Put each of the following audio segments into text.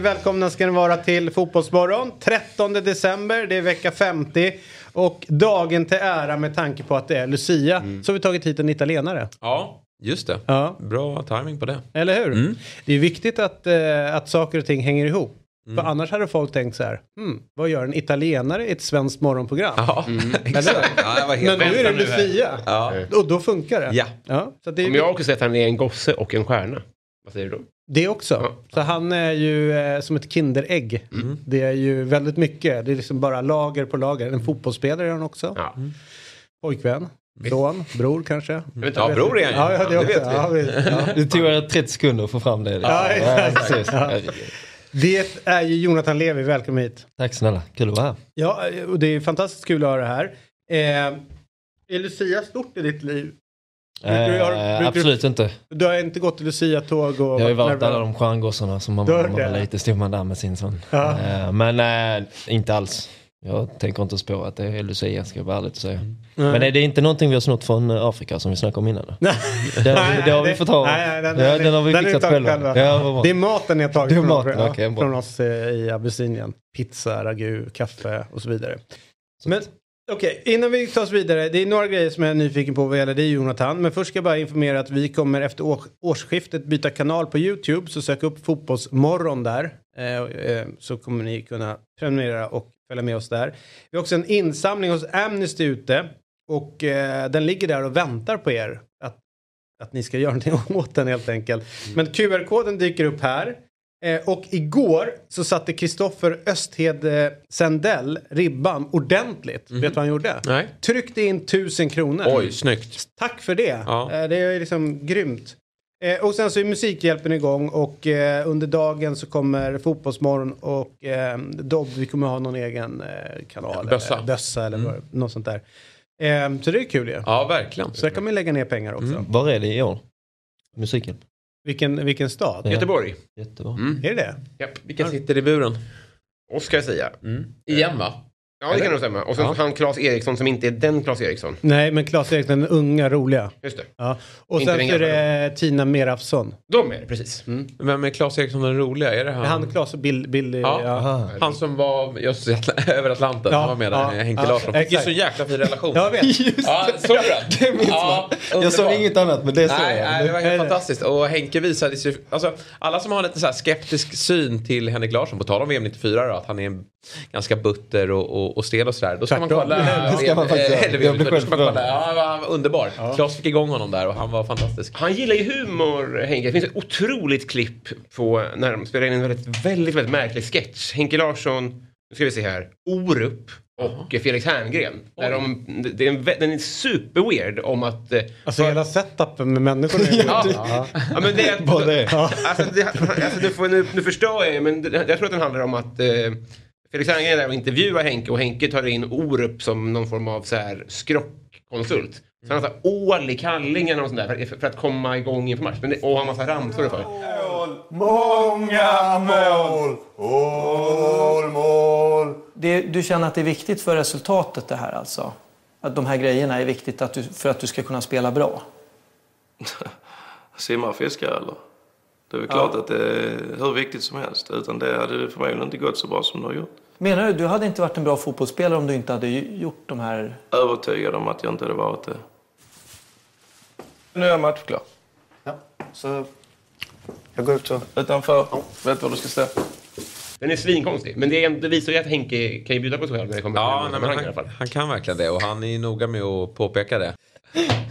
Hjärtligt välkomna ska ni vara till Fotbollsmorgon. 13 december, det är vecka 50. Och dagen till ära med tanke på att det är Lucia så har vi tagit hit en italienare. Ja, just det. Ja. Bra timing på det. Eller hur? Mm. Det är viktigt att, eh, att saker och ting hänger ihop. För annars hade folk tänkt så här, hmm, vad gör en italienare i ett svenskt morgonprogram? Ja, exakt. Ja, Men nu är det. Lucia. Ja. Och då funkar det. Ja. ja så det, Om jag också säger att han är en gosse och en stjärna. Vad säger du då? det också. Ja. Så han är ju eh, som ett kinderägg. Det är ju väldigt mycket. Det är liksom bara lager på lager. En fotbollsspelare är han också. Ja. Pojkvän. Son, bror kanske. Jag vet inte, Ja, bror är han ju. Ja, ja, det, Det också. vet vi. Ja, vi. Ja. Det tog jag 30 sekunder att få fram det. Ja, exakt. Det är ju Jonathan Levi, välkommen hit. Tack snälla, kul att vara här. Ja, och det är fantastiskt kul att ha det här. Eh, är Lucia stort i ditt liv? Har- Eh, brukar du- absolut inte. Du har inte gått till Lucia-tåg och... Jag har ju varit alla de stjärngossarna som man, var det? lite stod man där med sin son. Ja. Eh, men eh, inte alls. Jag tänker inte spå att det är Lucia, ska jag vara ärligt och säga. Nej. Men är det inte någonting vi har snott från eh, Afrika som vi snackade om innan? Nej. Det, har vi- det har vi Nej, fått ta. nej, nej, den- ja, den har vi den fixat själva. Ja. Det är maten ni har tagit Det från, maten, ja, okej, bra. från oss eh, i Abyssinien. Pizza, ragu, kaffe och så vidare. Men okej, innan vi tar oss vidare. Det är några grejer som jag är nyfiken på vad gäller dig Jonathan. Men först ska jag bara informera att vi kommer efter årsskiftet byta kanal på YouTube. Så sök upp Fotbollsmorgon där. Eh, eh, så kommer ni kunna prenumerera och följa med oss där. Vi har också en insamling hos Amnesty ute. Och eh, den ligger där och väntar på er. Att att ni ska göra någonting åt den helt enkelt. Men QR-koden dyker upp här. Eh, och igår så satte Kristoffer Östhed eh, Sendell ribban ordentligt. Vet du vad han gjorde? Nej. Tryckte in tusen kronor. Oj, snyggt. Tack för det. Ja. Eh, det är liksom grymt. Och sen så är Musikhjälpen igång och under dagen så kommer Fotbollsmorgon och eh, Dobb, vi kommer ha någon egen kanal. Bössa. Bössa eller vad- något sånt där. Så det är kul ju. Ja, verkligen. Så där kan man lägga ner pengar också. Var är det i år? Musiken? Vilken, vilken stad? Göteborg. Jättebra. Mm. Är det det? Japp. Vilka sitter i buren? Oskar jag säga. Igen va? Ja, det kan nog stämma. Och sen Ja. han Claes Eriksson som inte är den Claes Eriksson. Nej, men Claes Eriksson, den unga, roliga. Just det. Ja. Och Inte sen så är det Tina Merafsson. De är det, precis. Vem är Claes Eriksson den roliga? Är det han? Han, Claes och Bill... Bill Ja. ja. Han som var just över Atlanten. Ja, Han var med där ja, Henke ja, Larsson. Fick ju exakt. så jäkla fin relation. Jag vet. Ja, såg du det? Det minns Ja, Jag sa underbart. inget annat men det Nej, jag. nej, det var Är det? helt fantastiskt. Och Henke visade sig... Alltså, alla som har lite så här skeptisk syn till Henrik Larsson, på tal om VM 94 då, att han är ganska butter och, och, och stel och sådär. Då ska Tvärtom. man kolla... Det ska man faktiskt göra. Eller Jag blir VM, då ska man kolla. Ja, han var underbar. Claes fick igång honom där och han var fantastisk. Han gillar ju humor, Henke. Det finns ett otroligt klipp på när de spelar in en väldigt, väldigt, väldigt märklig sketch. Henke Larsson, nu ska vi se här, Orup och Felix Herngren. Där de, det är en, den är superweird om att... eh, Alltså hela setupen med människorna. Ja, ja men det är... Det är. Alltså, det, alltså du får, nu, nu förstår jag men det, jag tror att den handlar om att eh, Felix Herngren är där och intervjuar Henke och Henke tar in Orup som någon form av så här skrockkonsult. Så han har så här ål i kallingen och sånt där för, för att komma igång inför match. Men det, och har massa ramsor för. Många mål! Mål, mål! Det, du känner att det är viktigt för resultatet det här alltså? Att de här grejerna är viktigt att du, för att du ska kunna spela bra? Simma och fiska eller? Det är väl klart att det är hur viktigt som helst. Utan det hade förmodligen inte gått så bra som det har gjort. Menar du, du hade inte varit en bra fotbollsspelare om du inte hade gjort de här... Övertygad om att jag inte hade varit det. Nu är jag matchklar. Ja, så jag går ut och... Utanför. Vet var du ska stå. Den är svinkonstig. Men det, är, det visar ju att Henke kan ju bjuda på sig själv när det kommer Ja, till nej, han, han kan verkligen det och han är noga med att påpeka det.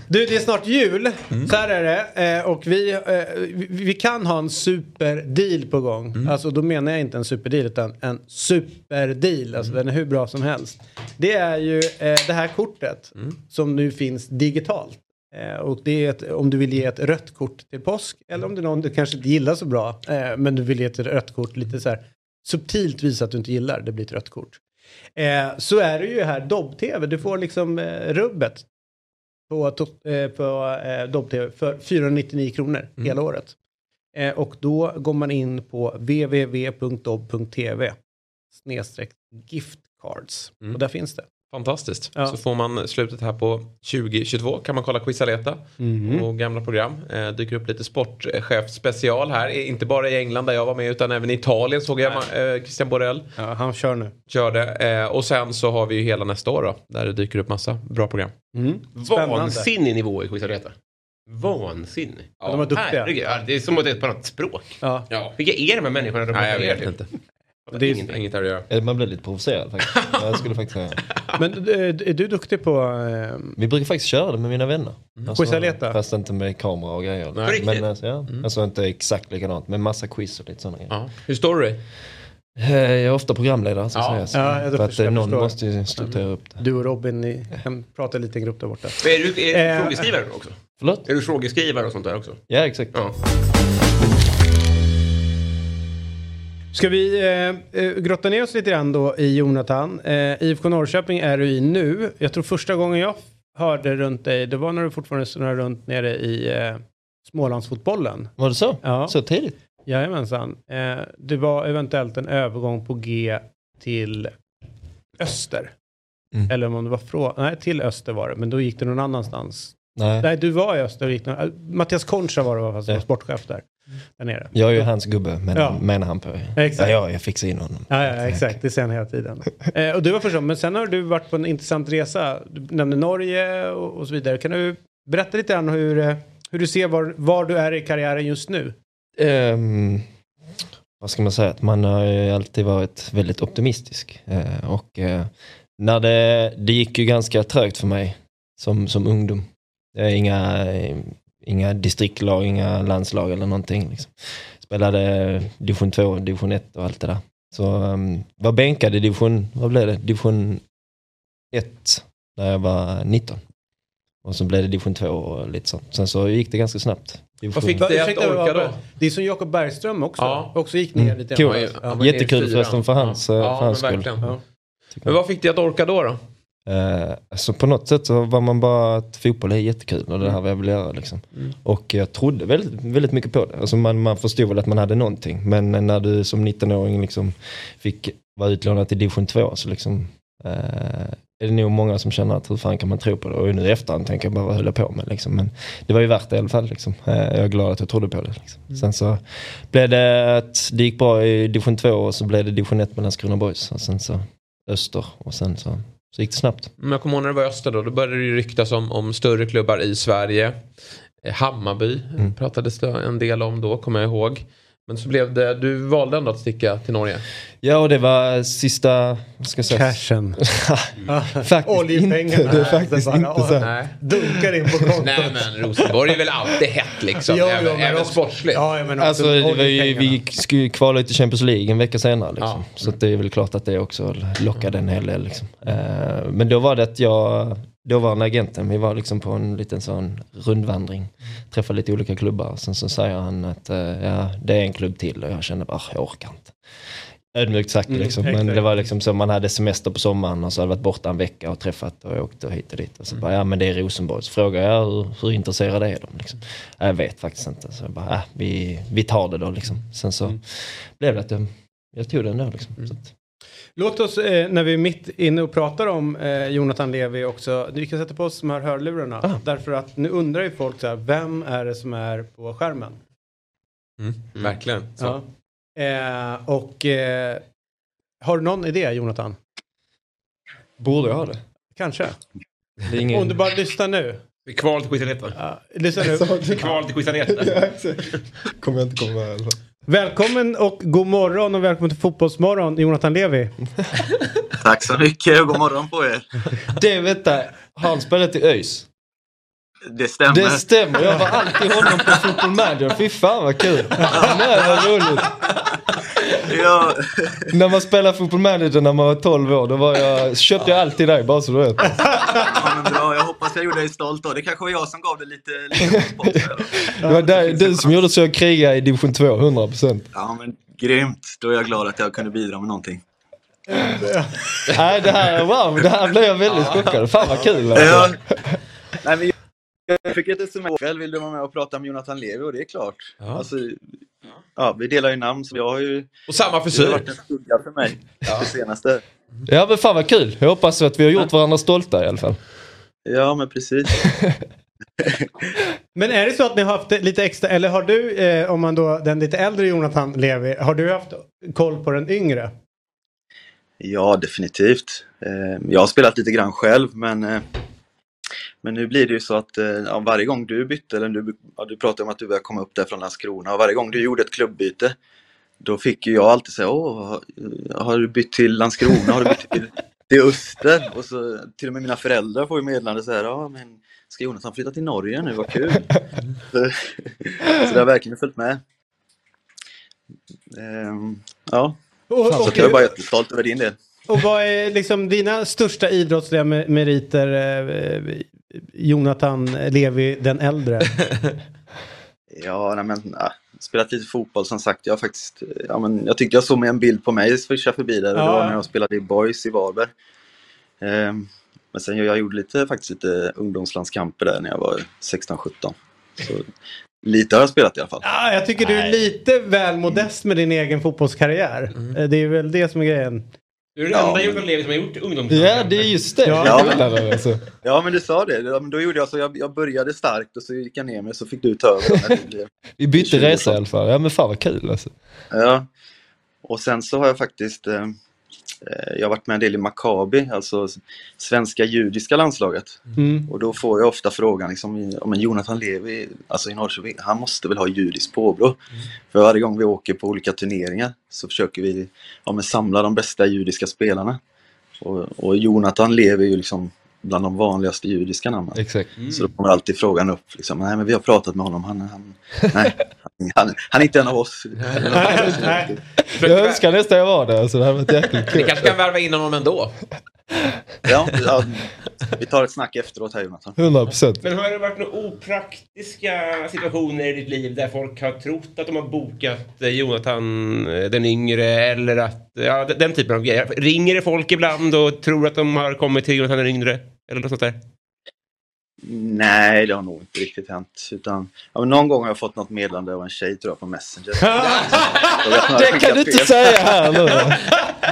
Du, det är snart jul. Så här är det. Eh, och vi, eh, vi, vi kan ha en superdeal på gång. Alltså då menar jag inte en superdeal utan en superdeal. Alltså den är hur bra som helst. Det är ju eh, det här kortet som nu finns digitalt. Eh, och det är ett, om du vill ge ett rött kort till påsk eller om det är någon du kanske inte gillar så bra eh, men du vill ge ett rött kort lite så här subtilt visa att du inte gillar det blir ett rött kort. Eh, så är det ju här Dobb-TV, du får liksom eh, rubbet på, eh, på eh, Dobb-TV för 499 kronor hela året. Eh, och då går man in på www.dobb.tv snedstreck giftcards. Mm. Och där finns det. Fantastiskt. Ja. Så får man slutet här på 2022 kan man kolla Quizaleta Mhm. och gamla program. Eh, dyker upp lite sportchef special här. Eh, Inte bara i England där jag var med utan även i Italien såg jag eh, Christian Borell Ja, han kör nu. körde. Eh, och sen så har vi ju hela nästa år då där det dyker upp massa bra program. Mm. Spännande. Vansinnig nivå i Quizareta. Vansinnig. Ja, de är duktiga. Herregud, det är som att det är ett annat språk. Ja. Ja. Vilka är de här människorna de Nej jag vet inte. Det är- Ingenting. Inget här att göra. Eh, Man blir lite provocerad faktiskt. Jag skulle faktiskt säga. Men eh, är du duktig på... Eh, Vi brukar faktiskt köra det med mina vänner. Alltså, Quizaleta? Fast inte med kamera och grejer. Nej. Men alltså, ja. alltså inte exakt likadant, men massa quiz och lite sådana grejer. Ja. Hur står du? Eh, Jag är ofta programledare så Ja. säga. Så Ja, jag för att jag någon förstår. måste ju strukturera upp det. du och Robin ni kan prata lite i en grupp där borta. Är du, är du frågeskrivare också? Förlåt? Är du frågeskrivare och sånt där också? Ja, exakt. Ja. Ska vi eh, eh, grotta ner oss lite grann då i Jonathan? Eh, IFK Norrköping är du i nu. Jag tror första gången jag hörde runt dig, det var när du fortfarande snurrade runt nere i eh, Smålandsfotbollen. Var det så? Ja. Så tidigt? Jajamensan. Eh, det var eventuellt en övergång på G till Öster. Mm. Eller om det var från, nej till Öster var det, men då gick det någon annanstans. Nej. Nej, du var i Öster och gick någon, Mattias Concha var det fast var sportchef där, där nere. Jag är ju hans gubbe, men, Ja. menar han på. Exakt. Ja, ja, jag fixar in honom. Ja, ja, exakt. Det säger han hela tiden. Eh, och du var första, men sen har du varit på en intressant resa. Du nämnde Norge och, och så vidare. Kan du berätta lite grann hur, eh, hur du ser var, var du är i karriären just nu? Ehm, vad ska man säga? Att man har ju alltid varit väldigt optimistisk. Eh, och eh, när det, det gick ju ganska trögt för mig som, som ungdom. Det är inga, inga distriktlag, inga landslag eller någonting. Liksom. Spelade division 2, division 1 och allt det där. Så um, var bänkad i division, vad blev det? Division 1 när jag var 19. Och så blev det division 2 och lite sånt. Sen så gick det ganska snabbt. Vad fick dig att orka då? Det är som Jakob Bergström också. Ja. Också gick ner Mm. lite. Grann. Ja, Jättekul förresten för hans, ja. eh, Ja, för hans men skull. verkligen. Ja. Men vad fick dig att orka då? då? Eh, alltså på något sätt så var man bara att fotboll är jättekul och det här vad jag vill göra liksom. Mm. Och jag trodde väldigt, väldigt mycket på det. Alltså man, man förstod väl att man hade någonting. Men när du som 19-åring liksom fick vara utlånad till division 2 så liksom eh, är det nog många som känner att hur fan kan man tro på det? Och nu i efterhand tänker jag bara vad höll jag på med liksom. Men det var ju värt det i alla fall liksom. Eh, jag är glad att jag trodde på det. Liksom. Mm. Sen så blev det att det gick bra i division 2 och så blev det division 1 med Landskrona Boys. Och sen så Öster och sen så, så gick det snabbt. Men jag kommer ihåg när det var Öster då, då började det ju ryktas om, om större klubbar i Sverige. Eh, Hammarby Mm. pratades det en del om då, kommer jag ihåg. Men så blev det, du valde ändå att sticka till Norge. Ja, och det var sista, vad ska jag säga? Cashen. Faktiskt Oljepengarna. inte. Det är faktiskt inte så. Nej. Dunkar in på kontot. Nej men Rosenborg är väl alltid hett liksom. Jo, jo, även men även också- sportsligt. Ja, men Alltså det var ju, vi skulle kvala ut till Champions League en vecka senare. Liksom. Ja. Så att det är väl klart att det också lockade en hel del. Liksom. Eh, men då var det att jag, då var agenten, vi var liksom på en liten sån rundvandring. Träffade lite olika klubbar. Sen så säger han att eh, ja, det är en klubb till och jag kände bara, jag orkar inte. Ödmjukt sagt Mm, liksom. Men det var liksom så man hade semester på sommaren och så hade varit borta en vecka och träffat och åkt och hit och dit. Och så bara, ja men det är Rosenborg. Så frågade jag hur, hur intresserade är de? Liksom. "Ja, Jag vet faktiskt inte. Så jag bara, ja, vi, vi tar det då liksom. Sen så blev det att jag, jag tog den då liksom. Så att, Låt oss, eh, när vi är mitt inne och pratar om eh, Jonathan Levi också, vi kan sätta på oss de här hörlurarna. Ah. Därför att nu undrar ju folk så här, vem är det som är på skärmen? Mm, verkligen. Så. Ja. Eh, och eh, har du någon idé Jonathan? borde jag ha det? Kanske. Det ingen... Om du bara lyssnar nu. Vi är kvar till Quizareta. Ja, lyssna nu. Kvar till Quizareta. Kommer jag inte komma i alla fall. Välkommen och god morgon och välkommen till Fotbollsmorgon Jonathan Levi. Tack så mycket och god morgon på er. Det vänta, han spelat i ÖIS? Det stämmer. Det stämmer, jag var alltid honom på Football Manager. Fy fan vad kul. Nej, vad roligt. Ja, När man spelar Football Manager när man var 12 år, då var jag, köpte jag alltid dig bara så du vet. ja, men bra. Jag hoppas jag gjorde dig stolt då. Det kanske var jag som gav dig lite, lite sport. Det var där, du som gjorde så jag kriga i division 2, 100%. Ja, men grymt. Då är jag glad att jag kunde bidra med någonting. Nej, det här, wow, det här blev jag väldigt chockad. Fan vad kul. Alltså. Ja. Nej, men jag fick ett sms ikväll. Vill du vara med och prata med Jonathan Levi? Och det är klart. Ja. Alltså, ja, vi delar ju namn, så jag har ju... Och samma Det har frisyr. varit en skugga för mig. Det senaste. Ja men fan vad kul. Jag hoppas att vi har gjort varandra stolta i alla fall. Ja, men precis. Men är det så att ni har haft lite extra, eller har du, eh, om man då, den lite äldre Jonathan Levi, har du haft koll på den yngre? Ja, definitivt. Eh, Jag har spelat lite grann själv, men, eh, men nu blir det ju så att eh, ja, varje gång du bytte, eller du, ja, du pratade om att du började komma upp där från Landskrona, och varje gång du gjorde ett klubbyte, då fick ju jag alltid säga, åh, har- har du bytt till Landskrona? Har du bytt till, till Öster? Och så till och med mina föräldrar får ju meddelande så här, ja men ska Jonathan flytta till Norge nu? Vad kul! så, så det har verkligen följt med. Ehm, ja, Och, så och, jag är bara jättestolt över din del. och vad är liksom dina största idrottsliga me- meriter, eh, Jonathan Levi den äldre? Ja, nej men, ja, spelat lite fotboll som sagt. Jag faktiskt, ja men jag tyckte jag såg med en bild på mig swisha förbi där och det Ja, var ja. när jag spelade i Boys i Varberg. Ehm, men sen jag, jag gjorde lite, faktiskt lite ungdomslandskamper där när jag var 16-17. Så lite har jag spelat i alla fall. Ah, jag tycker du är lite väl modest med din egen fotbollskarriär. Eh, Det är väl det som är grejen. Du är den Ja, enda men- Jonathan Levi som har gjort ungdoms... Ja det är just det. Ja. Det, alltså. Ja men du sa det, Ja, men då gjorde jag så. Jag, jag började starkt och så gick jag ner mig så fick du ta över. blev- Vi bytte 20 år resa i alla fall. Ja men fan vad kul alltså. Ja. Och sen så har jag faktiskt eh, jag har varit med en del i Maccabi, alltså svenska judiska landslaget. Mm. Och då får jag ofta frågan liksom, ja, men Jonathan Levi, alltså i Norrköping, han måste väl ha judiskt påbrå? För varje gång vi åker på olika turneringar så försöker vi ja, samla de bästa judiska spelarna. Och, och Jonathan Levi är ju liksom bland de vanligaste judiska namnen. Exakt. Så då kommer alltid frågan upp, liksom, nej men vi har pratat med honom, han, han, nej, han, han, han är inte en av oss. Nej. Jag önskar nästan jag var där. Alltså, det hade varit jäkligt Ni kul. kanske kan värva in honom ändå. Ja, ja, vi tar ett snack efteråt här Jonathan. 100 procent. Men har det varit några opraktiska situationer i ditt liv där folk har trott att de har bokat eh, Jonathan eh, den yngre eller att, ja den- den typen av grejer. Ringer det folk ibland och tror att de har kommit till Jonathan den yngre? Eller något sånt där? Nej, det har nog inte riktigt hänt. Utan, ja, men någon gång har jag fått något meddelande av en tjej tror jag på Messenger. Det kan du inte säga här nu.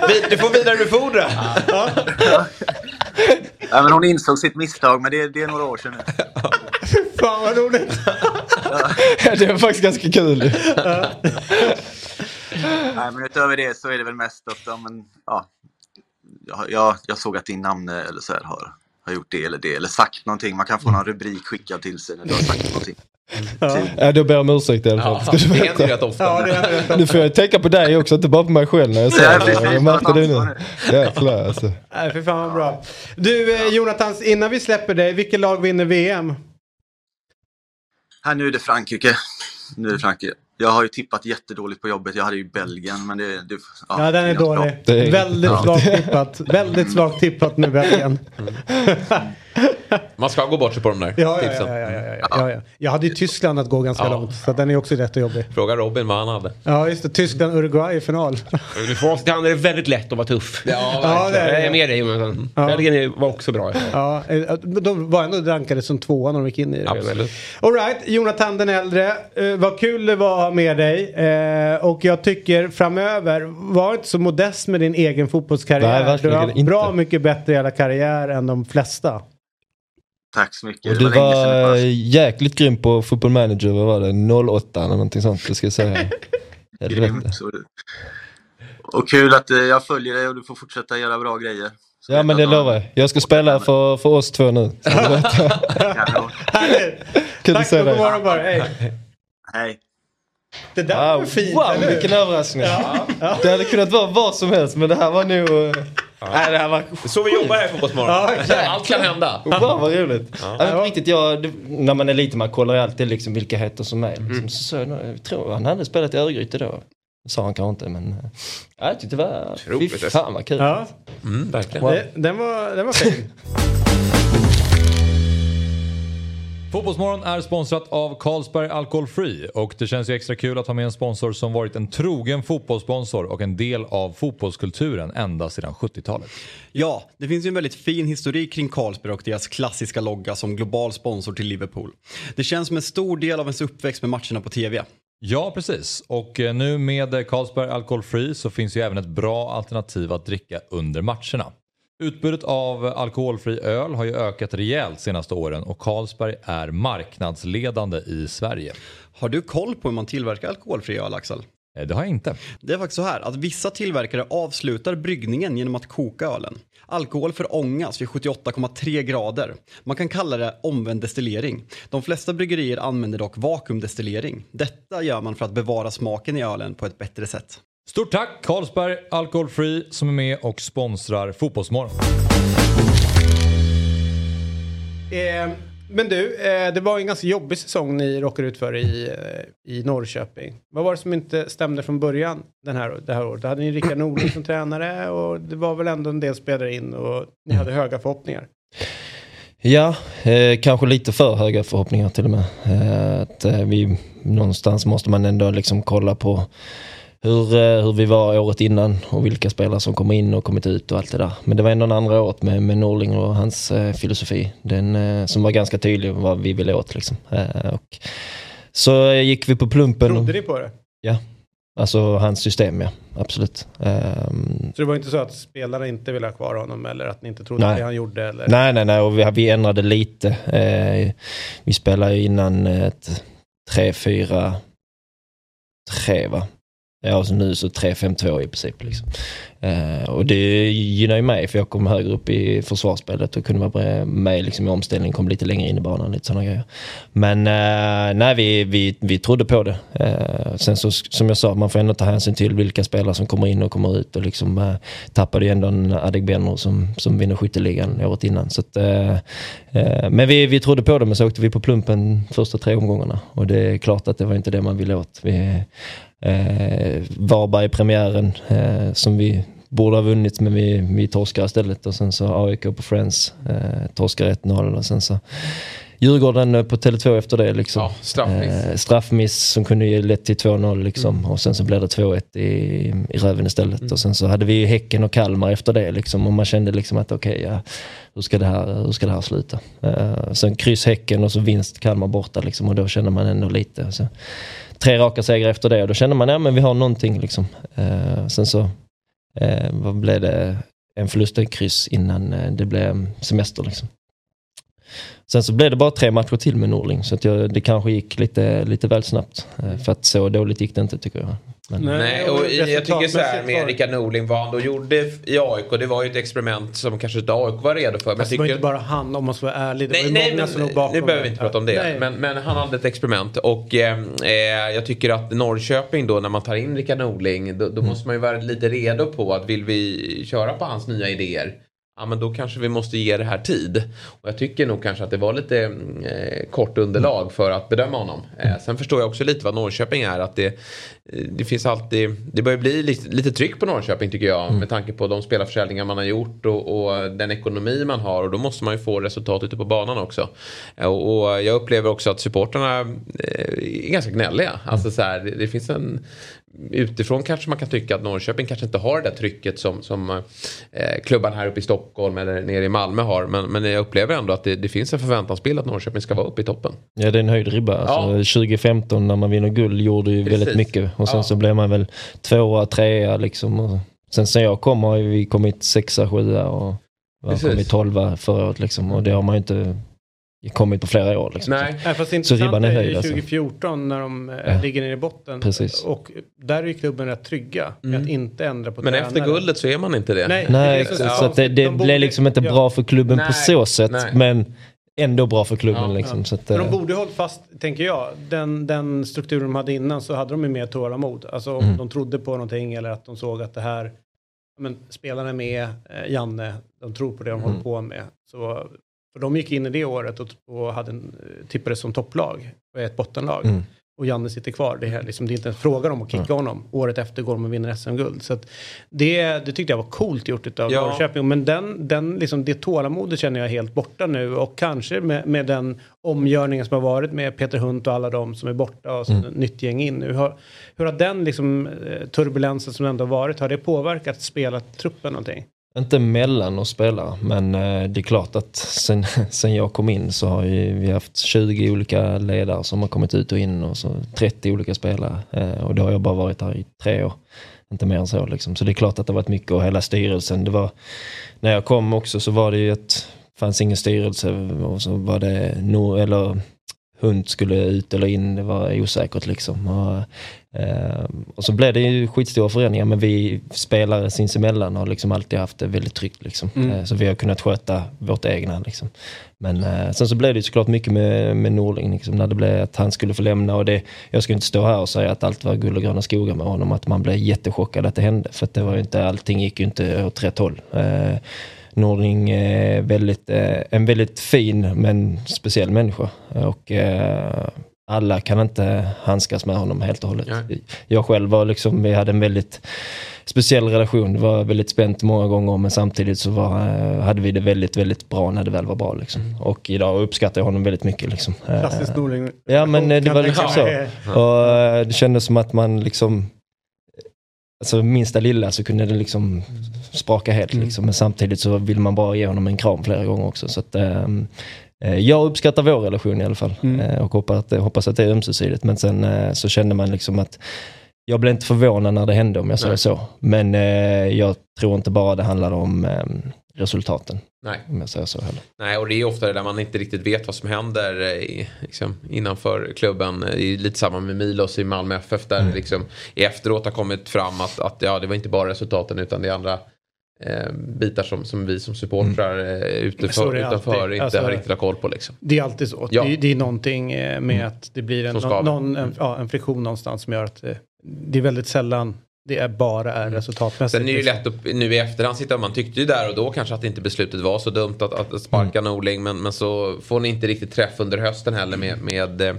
Vi- Du får vidarebefordra. Ja, men hon insåg sitt misstag, men det, det är några år sedan nu. Fan vad roligt. Det var faktiskt ganska kul. Nej, men utöver det så är det väl mest att ja, men, ja, jag, jag, jag såg att din namn eller så här, har, har gjort det eller det, eller sagt någonting. Man kan få någon rubrik skickad till sig när du har sagt någonting. Ja, då ber jag om ursäkt i alla fall. Ja, det händer ju rätt ofta. Ja, det. Nu får jag tänka på dig också, inte bara på mig själv när jag Ja, säger det. Jag märkte det nu. Jäklar alltså. Nej, för fan vad bra. Du eh, Jonathans, innan vi släpper dig, vilket lag vinner VM? Här nu är det Frankrike. Nu är det Frankrike. Jag har ju tippat jättedåligt på jobbet. Jag hade ju Belgien, men det... det Ja, den det är dålig. Är- Väldigt Ja. svagt tippat. Väldigt svagt tippat med Belgien. Man ska gå bort sig på de där Ja, ja, tipsen. ja, ja, ja, ja, ja, ja. Jag hade ju Tyskland att gå ganska Ja. långt. Så den är också rätt och jobbig. Fråga Robin vad han hade. Ja, just det. Tyskland-Uruguay i final. Hand är det väldigt lätt att vara tuff. Ja, Ja, det är Jag är det. med dig Jonathan. Ja. Belgien var också bra. Ja, eh, de var ändå rankade som tvåa när de gick in i det. Absolut. All right, Jonathan den äldre. Eh, vad kul det var att ha med dig. Eh, och jag tycker framöver, var inte så modest med din egen fotbollskarriär. Nej, du har inte. bra mycket bättre jävla karriär än de flesta. Tack så mycket. Och du var det var var. jäkligt grym på football manager, vad var det? 08 eller någonting sånt, det ska jag säga. Grymt. Och kul att eh, jag följer dig och du får fortsätta göra bra grejer. Så Ja men det lovar jag. Jag ska spela för, för oss två nu. Härligt! Tack och god morgon bara. Hej. Hej. Det där var Wow, fint, wow vilken överraskning. Det hade kunnat vara vad som helst men det här var nog... eh, Nej det här var... Så vi jobbar här i Fotbollsmorgon. Ja. Allt kan hända. Wow vad roligt. Ja. men på riktigt, jag, det, när man är liten man kollar ju alltid liksom vilka heter som är. Liksom. Så, så, jag tror han hade spelat i Örgryte då. Sa han kanske inte men... Ja, jag tyckte det var... Otroligt. Fy fan vad kul. Ja, Mm, verkligen. Wow. det, den, var, den var fin. Fotbollsmorgon är sponsrat av Carlsberg Alcohol Free och det känns ju extra kul att ha med en sponsor som varit en trogen fotbollssponsor och en del av fotbollskulturen ända sedan 70-talet. Ja, det finns ju en väldigt fin historik kring Carlsberg och deras klassiska logga som global sponsor till Liverpool. Det känns som en stor del av ens uppväxt med matcherna på TV. Ja, precis. Och eh, nu med Carlsberg Alcohol Free så finns ju även ett bra alternativ att dricka under matcherna. Utbudet av alkoholfri öl har ju ökat rejält senaste åren och Carlsberg är marknadsledande i Sverige. Har du koll på hur man tillverkar alkoholfri öl, Axel? Eh, Det har jag inte. Det är faktiskt så här att vissa tillverkare avslutar bryggningen genom att koka ölen. Alkohol förångas vid 78,3 grader. Man kan kalla det omvänd destillering. De flesta bryggerier använder dock vakuumdestillering. Detta gör man för att bevara smaken i ölen på ett bättre sätt. Stort tack Carlsberg Alcohol Free som är med och sponsrar Fotbollsmorgon. Eh, men du, eh, det var en ganska jobbig säsong ni råkade ut för i, eh, i Norrköping. Vad var det som inte stämde från början den här, det här året? Då hade ni Rickard Norling som tränare och det var väl ändå en del spelare in och ni hade höga förhoppningar. Ja, eh, kanske lite för höga förhoppningar till och med. Eh, att, eh, vi, någonstans måste man ändå liksom kolla på hur, eh, hur vi var året innan och vilka spelare som kommer in och kommit ut och allt det där. Men det var ändå en andra året med, med Norling och hans eh, filosofi. Den, eh, som var ganska tydlig vad vi ville åt. Liksom. Eh, och, så gick vi på plumpen. Trodde och, ni på det? Ja, alltså hans system ja, absolut. Ehm, Så det var inte så att spelarna inte ville ha kvar honom eller att ni inte trodde Nej. att det han gjorde? Eller? Nej, nej, nej. Och vi, vi ändrade lite. Eh, vi spelade ju innan ett 3-4-3 va? Ja, och så nu så 3-5-2 i princip. Liksom. Eh, och det gynnar ju mig för jag kom högre upp i försvarsspelet och kunde vara med liksom, i omställningen, kom lite längre in i banan, lite sådana grejer. Men eh, nej, vi, vi, vi trodde på det. Eh, sen så som jag sa, man får ändå ta hänsyn till vilka spelare som kommer in och kommer ut och liksom eh, tappade ju ändå en Adegbenro som, som vinner skytteligan året innan. Så att, eh, eh, men vi, vi trodde på det, men så åkte vi på plumpen första tre omgångarna och det är klart att det var inte det man ville åt. Vi, eh, Varberg i premiären eh, som vi borde ha vunnit men vi, vi torskar istället och sen så AIK på Friends eh, torskar 1-0 och sen så Djurgården eh, på Tele2 efter det liksom. Ja, straffmiss. Eh, straffmiss som kunde ge lätt till 2-0 liksom och sen så blev det 2-1 i, i röven istället och sen så hade vi Häcken och Kalmar efter det liksom och man kände liksom att okej, ja, hur, ska det här, hur ska det här sluta? Eh, sen kryss Häcken och så vinst Kalmar borta liksom och då kände man ändå lite. Så, tre raka segrar efter det och då kände man ja men vi har någonting liksom. Eh, sen så eh, vad blev det? En förlust en kryss innan eh, det blev semester liksom. Sen så blev det bara tre matcher till med Norling så att jag, det kanske gick lite, lite väl snabbt. Eh, För att så dåligt gick det inte tycker jag. Men, Nej, och jag tycker så här med var- Rickard Norling, vad han då gjorde i AIK, det var ju ett experiment som kanske inte AIK var redo för. Men Alltså, det var tycker... inte bara han om man ska vara ärlig. Det Nej, var ju nej många men som låg bakom. nu behöver vi inte prata om det. Men, men han hade ett experiment och eh, eh, jag tycker att Norrköping då när man tar in Rickard Norling då, då måste man ju vara lite redo på att vill vi köra på hans nya idéer Ja men då kanske vi måste ge det här tid. Och jag tycker nog kanske att det var lite eh, kort underlag för att bedöma honom. Eh, sen förstår jag också lite vad Norrköping är. Att det, eh, det finns alltid, det börjar bli lite, lite tryck på Norrköping tycker jag. Med tanke på de spelarförsäljningar man har gjort och, och den ekonomi man har. Och då måste man ju få resultat ute på banan också. Eh, och, och jag upplever också att supporterna eh, är ganska gnälliga. Alltså så här, det, det finns en utifrån kanske man kan tycka att Norrköping kanske inte har det där trycket som, som eh, klubban här uppe i Stockholm eller nere i Malmö har. Men, men jag upplever ändå att det, det finns en förväntansbild att Norrköping ska vara uppe i toppen. Ja det är en höjd ribba. Alltså, 2015 när man vinner guld gjorde ju Precis. väldigt mycket. Och sen Ja. så blev man väl tvåa, trea liksom. Sen sen jag kom har vi kommit sexa, sjua och kommit tolva förra året liksom. Och det har man ju inte kommit på flera år liksom. Nej. Nej, fast det Så ribban är höjd, ju alltså. 2014 när de eh, Ja. ligger nere i botten. Precis. Och där är ju klubben rätt trygga med att inte ändra på Men efter tränare. guldet så är man inte det. Nej, Nej, det så, så- så att det, det de blev liksom inte ja. bra för klubben Nej, på så sätt. nej. Men ändå bra för klubben Ja, liksom. Så att, För de eh, borde hållit fast, tänker jag, den, den strukturen de hade innan så hade de ju mer tålamod. Alltså om Mm. de trodde på någonting eller att de såg att det här, ja, men spelarna är med, eh, Janne, de tror på det de Mm. håller på med. Så, för de gick in i det året och, och hade en, eh, tippades som topplag och är ett bottenlag. Mm. och Janne sitter kvar. Det är, liksom, det är inte ens frågan om att kicka honom. Året efter går de och vinner SM-guld. Så det, det tyckte jag var coolt gjort av Ja. Norrköping. Men den, den, liksom, det tålamodet känner jag helt borta nu. Och kanske med, med den omgörningen som har varit med Peter Hunt och alla de som är borta och Mm. nytt gäng in nu. Hur har, hur har den liksom, eh, turbulensen som ändå har varit, har det påverkat spelartruppen någonting? Inte mellan oss spelare, men eh, det är klart att sen, sen jag kom in så har vi haft 20 olika ledare som har kommit ut och in och så 30 olika spelare. Eh, och då har jag bara varit här i tre år. Inte mer än så liksom. Så det är klart att det har varit mycket och hela styrelsen. Det var, när jag kom också så var det ju ett, fanns ingen styrelse och så var det no, eller hund skulle ut eller in, det var osäkert liksom. Och, och så blev det ju skitstora förändringar men vi spelare sinsemellan har liksom alltid haft det väldigt tryggt liksom. Mm. Eh, så vi har kunnat sköta vårt egna liksom. Men eh, sen så blev det ju såklart mycket med, med Norling liksom, när det blev att han skulle få lämna och det, jag ska inte stå här och säga att allt var guld och gröna skogar med honom, att man blev jättechockad att det hände. För att det var inte, allting gick ju inte åt rätt håll. Eh, Norling är väldigt, eh, en väldigt fin men speciell människa. Och eh, alla kan inte handskas med honom helt och hållet. Jag själv var liksom, vi hade en väldigt speciell relation. Det var väldigt spänt många gånger men samtidigt så var, eh, hade vi det väldigt, väldigt bra när det väl var bra. Liksom. Och idag uppskattar jag honom väldigt mycket. Liksom. Eh, Klassiskt Norling. Ja men eh, det var liksom så. Och det kändes som att man liksom Alltså minsta lilla så kunde det liksom spraka helt liksom. Men samtidigt så vill man bara ge honom en kram flera gånger också. Så att, ehm, eh, jag uppskattar vår relation i alla fall. Eh, och hoppas att, hoppas att det är ömsesidigt. Men sen eh, så kände man liksom att jag blev inte förvånad när det hände om jag säger så. Men eh, jag tror inte bara det handlar om ehm, resultaten. Nej. Om jag säger så heller. Nej, och det är ofta det där man inte riktigt vet vad som händer eh, i, liksom, innanför klubben. Det är lite samma med Milos i Malmö FF där Mm. liksom, efteråt har kommit fram att, att ja, det var inte bara resultaten utan det andra eh, bitar som, som vi som supportrar eh, så är utanför, utanför inte Alltså- har riktigt har koll på. Liksom. Det är alltid så. Ja. Det, det är någonting eh, med att det blir en, någon, en, ja, en friktion någonstans som gör att eh, det är väldigt sällan det är bara är resultatmässigt. Sen är det ju lätt att nu i efterhand sitta, man tyckte ju där och då kanske att inte beslutet var så dumt att, att sparka Norling men, men så får ni inte riktigt träff under hösten heller med, med, eh,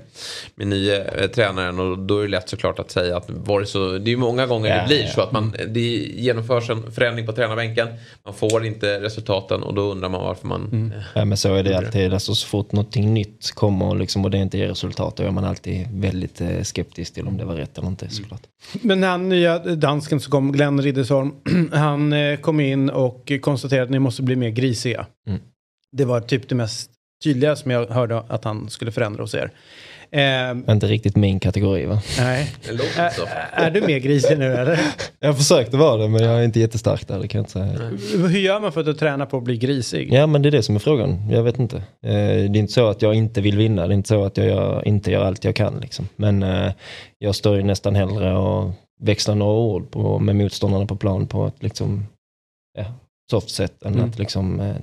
med nya eh, tränaren och då är det lätt såklart att säga att var det så, det är ju många gånger Ja, det blir ja. så att man, det genomförs en förändring på tränarbänken, man får inte resultaten och då undrar man varför man... eh, Ja, men så är det alltid. Alltså, så fort någonting nytt kommer liksom, och det inte ger resultat då är man alltid väldigt eh, skeptisk till om det var rätt eller inte såklart. Men den här nya dansken som kom, Glenn Riddersholm, han eh, kom in och konstaterade att ni måste bli mer grisiga. Mm. Det var typ det mest tydliga som jag hörde att han skulle förändra hos er. Eh, Inte riktigt min kategori va? nej. Är, är du mer grisig nu eller? Jag försökte vara det men jag är inte jättestark där, det kan jag inte säga. Hur gör man för att träna på att bli grisig? Ja men det är det som är frågan, jag vet inte. Eh, det är inte så att jag inte vill vinna, det är inte så att jag gör, inte gör allt jag kan liksom. Men eh, jag står ju nästan hellre och växlar några ord på, med motståndarna på plan på ett liksom, ja, soft sätt än Mm. att liksom eh,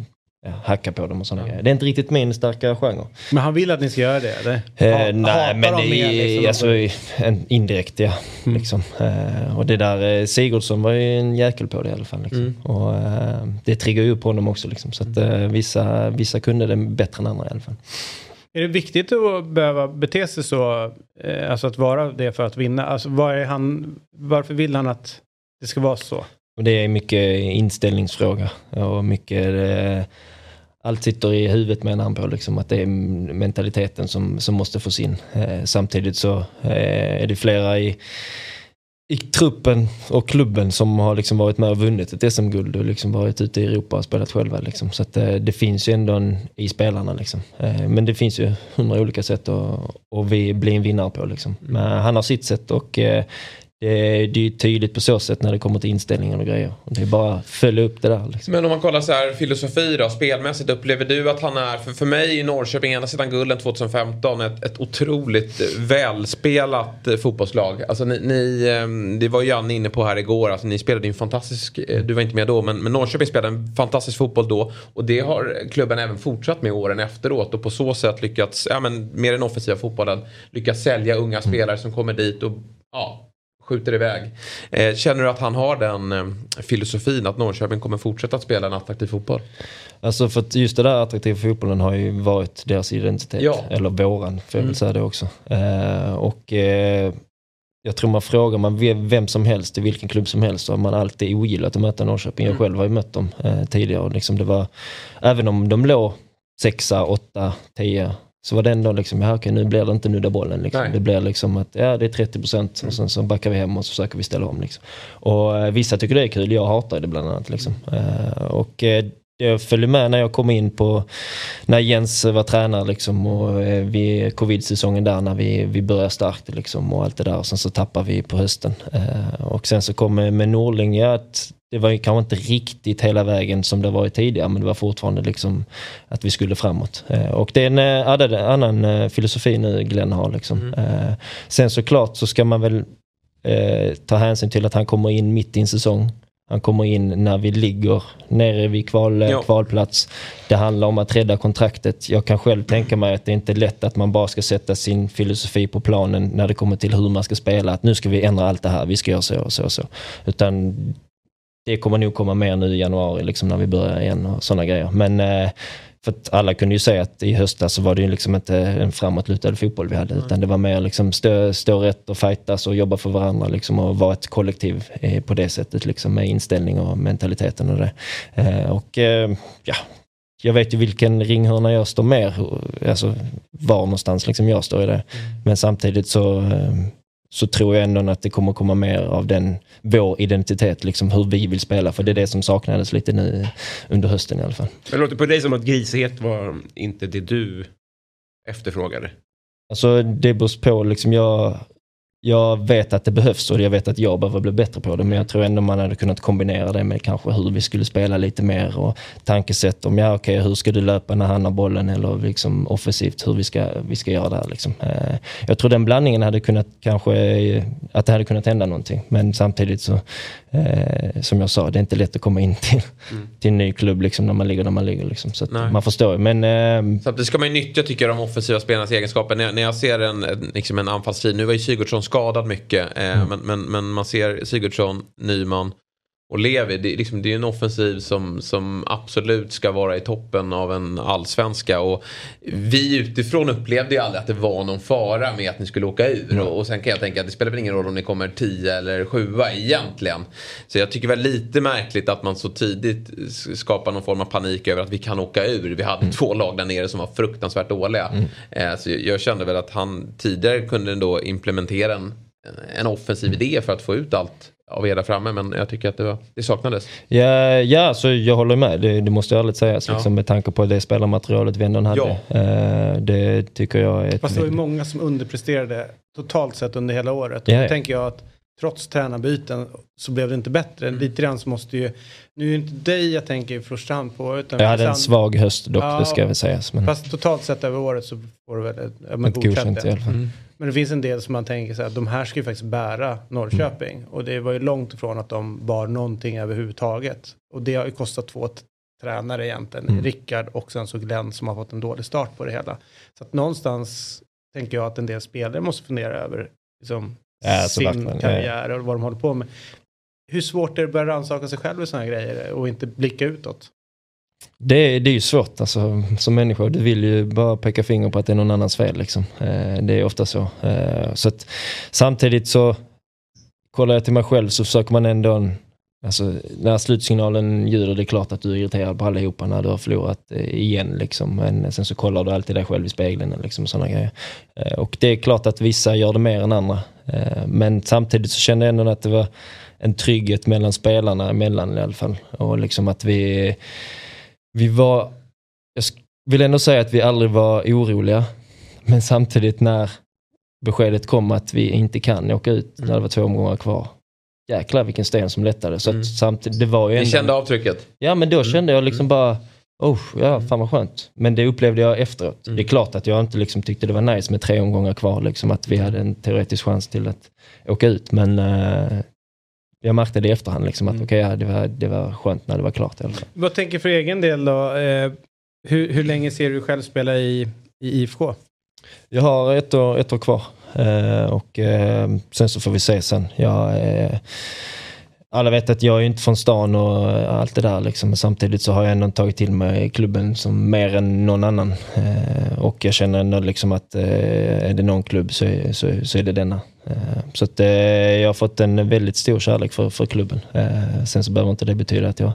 ja, hacka på dem och sådana grejer. Det är inte riktigt min starka genre. Men han vill att ni ska göra det eller? Eh, Ha- nej, men det är liksom? alltså, en, indirekt ja. Mm. Liksom. Eh, och det där, eh, Sigurdsson var ju en jäkel på det i alla fall. Liksom. Mm. Och, eh, det triggar ju upp honom också. Liksom. Så att, eh, vissa, vissa kunde det bättre än andra i alla fall. Är det viktigt att behöva bete sig så? Eh, alltså att vara det för att vinna? Alltså var är han, varför vill han att det ska vara så? Och det är mycket inställningsfråga och mycket eh, allt sitter i huvudet menar han på, liksom, att det är mentaliteten som, som måste få sin. Eh, samtidigt så eh, är det flera i, i truppen och klubben som har liksom varit med och vunnit ett SM-guld och liksom varit ute i Europa och spelat själva. Liksom. Så att, eh, det finns ju ändå en, i spelarna. Liksom. Eh, men det finns ju hundra olika sätt att och vi blir en vinnare på. Liksom. Men han har sitt sätt och eh, det, det är ju tydligt på så sätt när det kommer till inställningar och grejer. Det är bara att följa upp det där. Liksom. Men om man kollar så här filosofi då, spelmässigt, upplever du att han är, för, för mig i Norrköping, ena sidan gulden 2015, ett, ett otroligt välspelat eh, fotbollslag. Alltså ni, ni eh, det var Janne inne på här igår, alltså ni spelade ju en fantastisk, eh, du var inte med då, men, men Norrköping spelade en fantastisk fotboll då. Och det har klubben även fortsatt med åren efteråt och på så sätt lyckats, ja men med den offensiva fotbollen, lyckats sälja unga spelare som kommer dit och ja, skjuter iväg. Eh, känner du att han har den eh, filosofin att Norrköping kommer fortsätta att spela en attraktiv fotboll? Alltså för att just det där attraktiva fotbollen har ju varit deras identitet. Ja. Eller våran, får jag Mm. väl säga det också. Eh, och eh, jag tror man frågar man vem vem som helst i vilken klubb som helst så har man alltid ogillat att möta Norrköping. Jag Mm. själv har ju mött dem eh, tidigare och liksom det var, även om de låg sexa, åtta, tio så var det ändå liksom, ja okej nu blir det inte nudda bollen. Liksom. Det blir liksom att, ja det är 30% och sen så backar vi hem och så försöker vi ställa om. Liksom. Och eh, vissa tycker det är kul, jag hatar det bland annat. Liksom. Eh, och eh, jag följde med när jag kom in på, när Jens var tränare liksom och eh, vi, covid-säsongen där när vi, vi började starkt liksom och allt det där och sen så tappade vi på hösten. Eh, och sen så kom med, Norling, att det var ju kanske inte riktigt hela vägen som det varit tidigare men det var fortfarande liksom att vi skulle framåt. Eh, och det är en eh, annan- eh, filosofi nu Glenn har liksom. Eh, sen såklart så ska man väl eh, ta hänsyn till att han kommer in mitt i en säsong. Han kommer in när vi ligger nere vid kval, Ja. kvalplats. Det handlar om att rädda kontraktet. Jag kan själv tänka mig att det inte är lätt att man bara ska sätta sin filosofi på planen när det kommer till hur man ska spela. Att nu ska vi ändra allt det här, vi ska göra så och så och så. Utan det kommer nog komma mer nu i januari liksom när vi börjar igen och sådana grejer. Men eh, för att alla kunde ju säga att i höstas så var det ju liksom inte en framåtlutad fotboll vi hade utan det var mer liksom stå, stå rätt och fightas och jobba för varandra liksom och vara ett kollektiv eh, på det sättet liksom med inställning och mentaliteten och det. Eh, och ja, jag vet ju vilken ringhörna jag står mer, alltså var någonstans liksom jag står i det. Men samtidigt så så tror jag ändå att det kommer komma mer av den, vår identitet, liksom hur vi vill spela. För det är det som saknades lite nu under hösten i alla fall. Det låter på dig som att grisighet var inte det du efterfrågade. Alltså det beror på, liksom jag, jag vet att det behövs och jag vet att jag behöver bli bättre på det. Men jag tror ändå man hade kunnat kombinera det med kanske hur vi skulle spela lite mer och tankesätt om, ja okej, hur ska du löpa när han har bollen eller liksom offensivt hur vi ska, vi ska göra det här. Liksom. Eh, Jag tror den blandningen hade kunnat kanske, att det hade kunnat hända någonting. Men samtidigt så, eh, som jag sa, det är inte lätt att komma in till, till en ny klubb liksom, när man ligger där man ligger. Liksom. Så att man förstår ju. Men eh, Samtidigt ska man ju nyttja tycker jag de offensiva spelarnas egenskaper. När, när jag ser en, en- liksom en anfallstid, nu var ju Sigurdsson skadad mycket. Eh, men, men, men man ser Sigurdsson, Nyman och Levi. Det, är liksom, det är en offensiv som, som absolut ska vara i toppen av en allsvenska. Och vi utifrån upplevde ju aldrig att det var någon fara med att ni skulle åka ur. Och, och sen kan jag tänka att det spelar väl ingen roll om ni kommer 10 eller 7 egentligen. Så jag tycker väl lite märkligt att man så tidigt skapar någon form av panik över att vi kan åka ur. Vi hade två lag där nere som var fruktansvärt dåliga. Eh, så jag, jag kände väl att han tidigare kunde ändå implementera en, en offensiv idé för att få ut allt av er där framme. Men jag tycker att det, var, det saknades. Ja, ja så jag håller med. Det, det måste ärligt sägas. Ja. Liksom, med tanke på det spelarmaterialet vi ändå hade. Eh, det tycker jag är ett... Fast det var ju många som underpresterade totalt sett under hela året. Ja, Och ja. då tänker jag att trots tränarbyten så blev det inte bättre. Mm. Lite grann så måste ju, nu är det inte dig jag tänker i första hand på. Utan Jag hade en svag höst dock, Ja, det ska väl sägas. Men Fast totalt sett över året så får du väl ett, ja, ett godkänt godkänt i alla fall. Mm. Men det finns en del som man tänker så här, de här ska ju faktiskt bära Norrköping. Mm. Och det var ju långt ifrån att de bar någonting överhuvudtaget. Och det har ju kostat två tränare egentligen. Mm. Rickard och sen så Glenn som har fått en dålig start på det hela. Så att någonstans tänker jag att en del spelare måste fundera över liksom, Ja, sin verkligen, karriär och vad de håller på med. Hur svårt är det att börja rannsaka sig själv i sådana här grejer och inte blicka utåt? Det, det är ju svårt alltså, som människa. Du vill ju bara peka finger på att det är någon annans fel. Liksom. Eh, det är ofta så. Eh, så att, samtidigt så kollar jag till mig själv så försöker man ändå en, Alltså, när slutsignalen ljuder det är klart att du är irriterad på allihopa när du har förlorat eh, igen. Liksom. Men sen så kollar du alltid dig själv i spegeln. Liksom, och grejer. Eh, och det är klart att vissa gör det mer än andra. Eh, men samtidigt så kände jag ändå att det var en trygghet mellan spelarna emellan i alla fall. Och liksom att vi, vi var, jag vill ändå säga att vi aldrig var oroliga. Men samtidigt när beskedet kom att vi inte kan åka ut när det var två omgångar kvar. Jäklar vilken sten som lättade. Så att samtidigt, det var ju Ni ändå... kände avtrycket? Ja men då kände jag liksom bara, oh, ja fan vad skönt. Men det upplevde jag efteråt. Det är klart att jag inte liksom tyckte det var nice med tre omgångar kvar, liksom att vi hade en teoretisk chans till att åka ut. Men eh, jag märkte det i efterhand, liksom, att okej, ja, det, var, det var skönt när det var klart i alla fall. Vad tänker för egen del då? Eh, hur, hur länge ser du själv spela i, i IFK? Jag har ett år, ett år kvar. Eh, och eh, sen så får vi se sen. Jag, eh, alla vet att jag är inte från stan och allt det där liksom. Samtidigt så har jag ändå tagit till mig klubben som mer än någon annan. Eh, och jag känner ändå liksom att eh, är det någon klubb så är, så, så är det denna. Eh, så att eh, jag har fått en väldigt stor kärlek för, för klubben. Eh, sen så behöver inte det betyda att jag